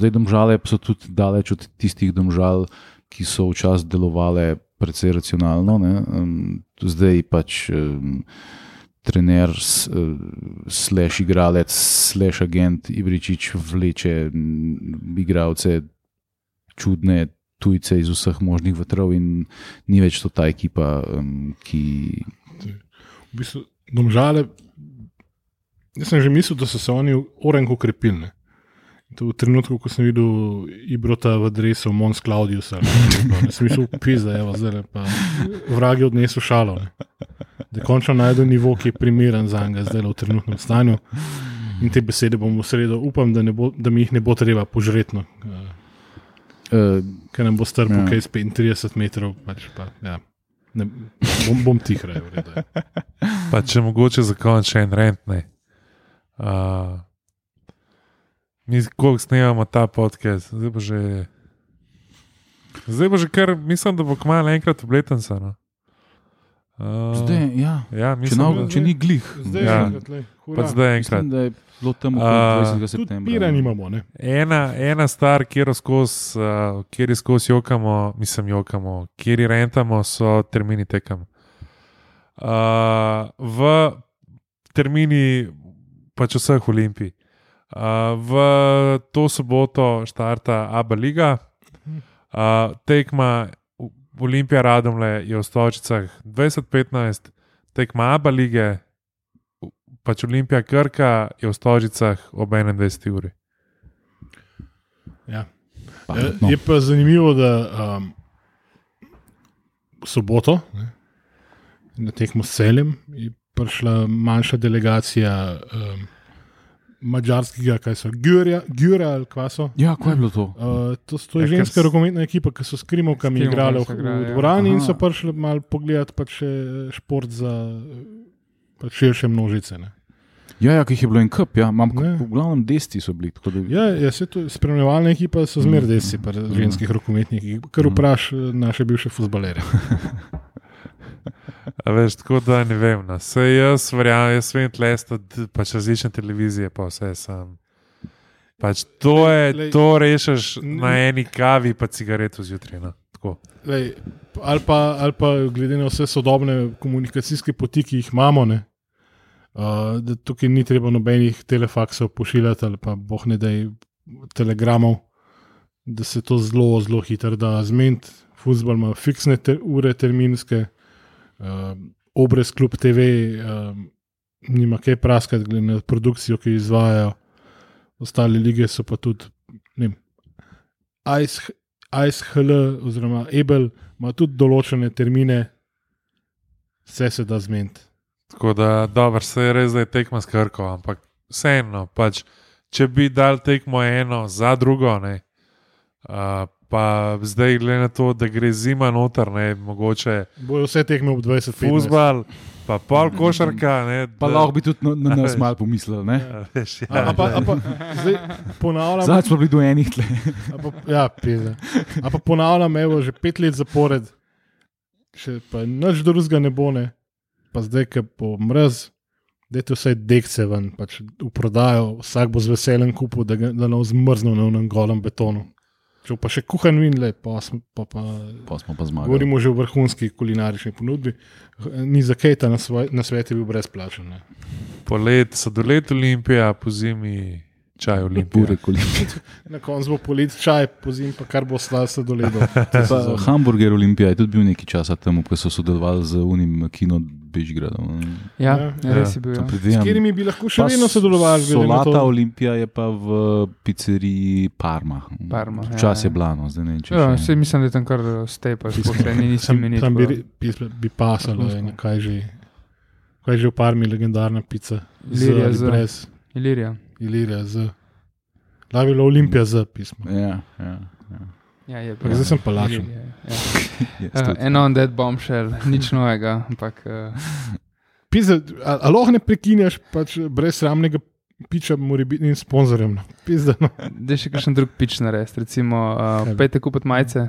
Zdaj, domžale so tudi daleč od tistih domžal, ki so včasih delovale precej racionalno. ne. Zdaj pač. Um, Trener, eh, slash igralec, slash agent Ibričič vleče igralce čudne tujce iz vseh možnih vetrov, in ni več to ta ekipa, um, ki. V bistvu, domžale, jaz sem že mislil, da so se oni orenko krepili. To v trenutku, ko sem videl Ibrota v drevesu Mons Claudius, sem mislil, pizda, evo, zdaj pa vragi odnesel šalo. Ne. Da končno najdu nivo, ki je primeren za njega, zdaj v trenutnem stanju. In te besede bom v sredo, upam, da, bo, da mi jih ne bo treba požretno, uh, Uh, ker nam bo strpel Ja. ja. kaj s 35 metrov. Pač pa, ja. ne, bom, bom tih rekel. je. Pa če mogoče za konec še en rent. Ne. Uh, mi, koliko snemamo ta podcast, zdaj bo že. Zdaj bo že kar, mislim, da bo kmalo enkrat obletenca. No. Uh, zdaj, ja, ja, če, mislim, na, da, če ni glih, Zdaj Ja. je enkrat, lej, hura. pač zdaj enkrat. mislim, je bilo tam A, okoli 20. Tudi septembra. pira nimamo. Ne? Ena, ena stvar, kjer skozi uh, kjer skozi jokamo, mislim, jokamo, kjer rentamo, so termini tekem. Uh, v termini pač vseh olimpij. Uh, v to soboto štarta Abu Leiga, uh, tekma Olimpija Radomle je v Stočicah 2015, tekma Abu Lige, pač Olimpija Krka je v Stožicah ob 21. uri. Ja. Pametno. Je, je pa zanimivo, da um, soboto ne, na tekmo s celem je prišla manjša delegacija um, mačarskega, kaj so, Gjurja, Gjura ali kva so. Ja, kaj je bilo to? Uh, to, to je Ja, ker ženska rokometna ekipa, ki so s krimovkami igrali v, v ja. dvorani in Aha. so prišli malo pogledati pač še šport za eh, širše množice. Ne. Ja, ja ki jih je bilo en kup, ja, imam Ne. v glavnem desti so bili. Da, Ja, ja se to spremljevalna ekipa so zmeraj Mm. desi, pa ženskih rokometnikih, kar vpraš eh, naše bivše futbalere. Veš, tako da ne vem. No. Se jaz verjamem, jaz vem, tlesta, pač različne televizije, pa vse sam. Pač to, je, Lej, to rešeš n- na eni kavi, pa cigareto zjutraj. No. Tako. Lej, ali, pa, ali pa glede na vse sodobne komunikacijske poti, ki jih imamo, ne, uh, da tukaj ni treba nobenih telefaksov pošiljati ali pa boh ne da telegramov, da se to zelo, zelo hitro da zmeniti. Futbol ima fiksne ter, ure, terminske, uh, obrez kljub TV, uh, nima kaj praskati, glede na produkcijo, ki jo izvajajo. Ostale lige so pa tudi, ne vem, Ice, Ice HL oziroma Ebel ima tudi določene termine, vse se da zmeniti. Tako da, dobro, se je res, da je tekma s krko, ampak vseeno, pač, če bi dal tekmo eno za drugo, ne, uh, pa zdaj glede na to, da gre zima noter, ne, mogoče Bojo vse tekme ob 20 minut. fusbal, pa pol košarka. Ne, Pa da- lahko bi tudi na, na nas malo pomislili. Ja, veš, ja, A, a pa, a pa, zdaj ponavljam, Zdaj smo bili do enih tle. pa, ja, pizda. A pa ponavljam, evo, že pet let zapored, še pa nič drugega ne bo, ne. Pa zdaj, ki bo mrz, dajte vsaj dekce ven, pač v prodajo, vsak bo z veseljem kupil, da, ga- da ne bo zmrznil na unem golem betonu. Če pa še kuhan vin, le, pa, smo- pa, pa Pa smo pa zmagali. govorimo že o vrhunski kulinarični ponudbi. Ni za kaj ta na, svoj, na svet je bil brezplačen. Ne. Polet, sladoled Olimpija, po zimi čaj Olimpija. Pure koliko. Na koncu bo polet čaj, pozim pa kar bo sladko doledo. Pa Hamburger Olimpija je tudi bil nekaj časa tam, ko so sodelovali z unim kino Bežgradom. Ja, Ja. ja, res je bil. Ja. S Predvidevam. katerimi bi lahko še vedno sodelovali, Solata Olimpija je pa v pizzeriji Parma. Parma, ja, Včasih ja. je blano, zdaj ne vem, če Ja, še- mislim, da je tam kar stepa, sploh ni nisem tam, menil. tam bi, bi, bi pasalo, eno, kaj že. Kaj je že v parmi legendarna pica? Ilirija z. brez, Ilirija. Ilirija z. Lahko je bila Olimpija z pismo. Ja, ja, ja. Ja, je Ja, zdaj sem pa lačen. Ilirija, ja. Yes, Uh, tudi. en on that bombshell, nič novega, ampak uh, Pizda, a, a lahko ne prekineš pač brez sramnega piča, mora biti in sponzorjem. no. No. da še kakšen drug pič narediti. Recimo, uh, pejte kupiti majice.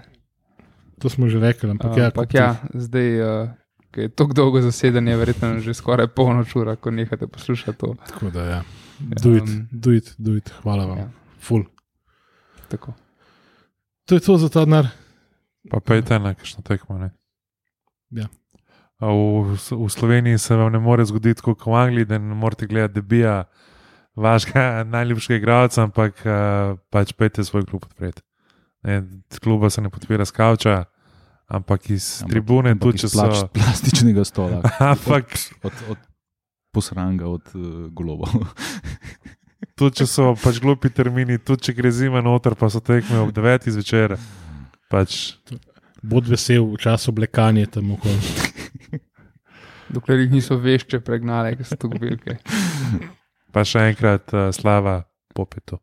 To smo že rekli, ampak ja, ampak ja, zdaj, uh, ki je tako dolgo zasedanje, verjetno že skoraj polnoč ura, ko nehate poslušati to. Tako da, ja. Do it, Um, do it, do it. Hvala vam. Ja. Ful. Tako. To je to za ta denar. Pa pejte na kakšno tekmo. Ne? Ja. A V, v Sloveniji se vam ne more zgoditi, kot v Angliji, da ne morete gledati debija vašega najljubšega igralca, ampak uh, pač pejte svoj klub podpreti. Ne, kluba se ne podpira z kavča, ampak iz Ampak- tribune, ampak tudi če so. plač- Plastičnega stola, Ampak od, od posranga, od uh, golova. tudi če so pač glupi termini, tudi če gre zima noter, pa so tekme ob 9 zvečer. Pač, Bod vesel v času blekanja tam okoli. Dokler jih niso vešče pregnale, ker so tako velike. pa še enkrat uh, slava popetu.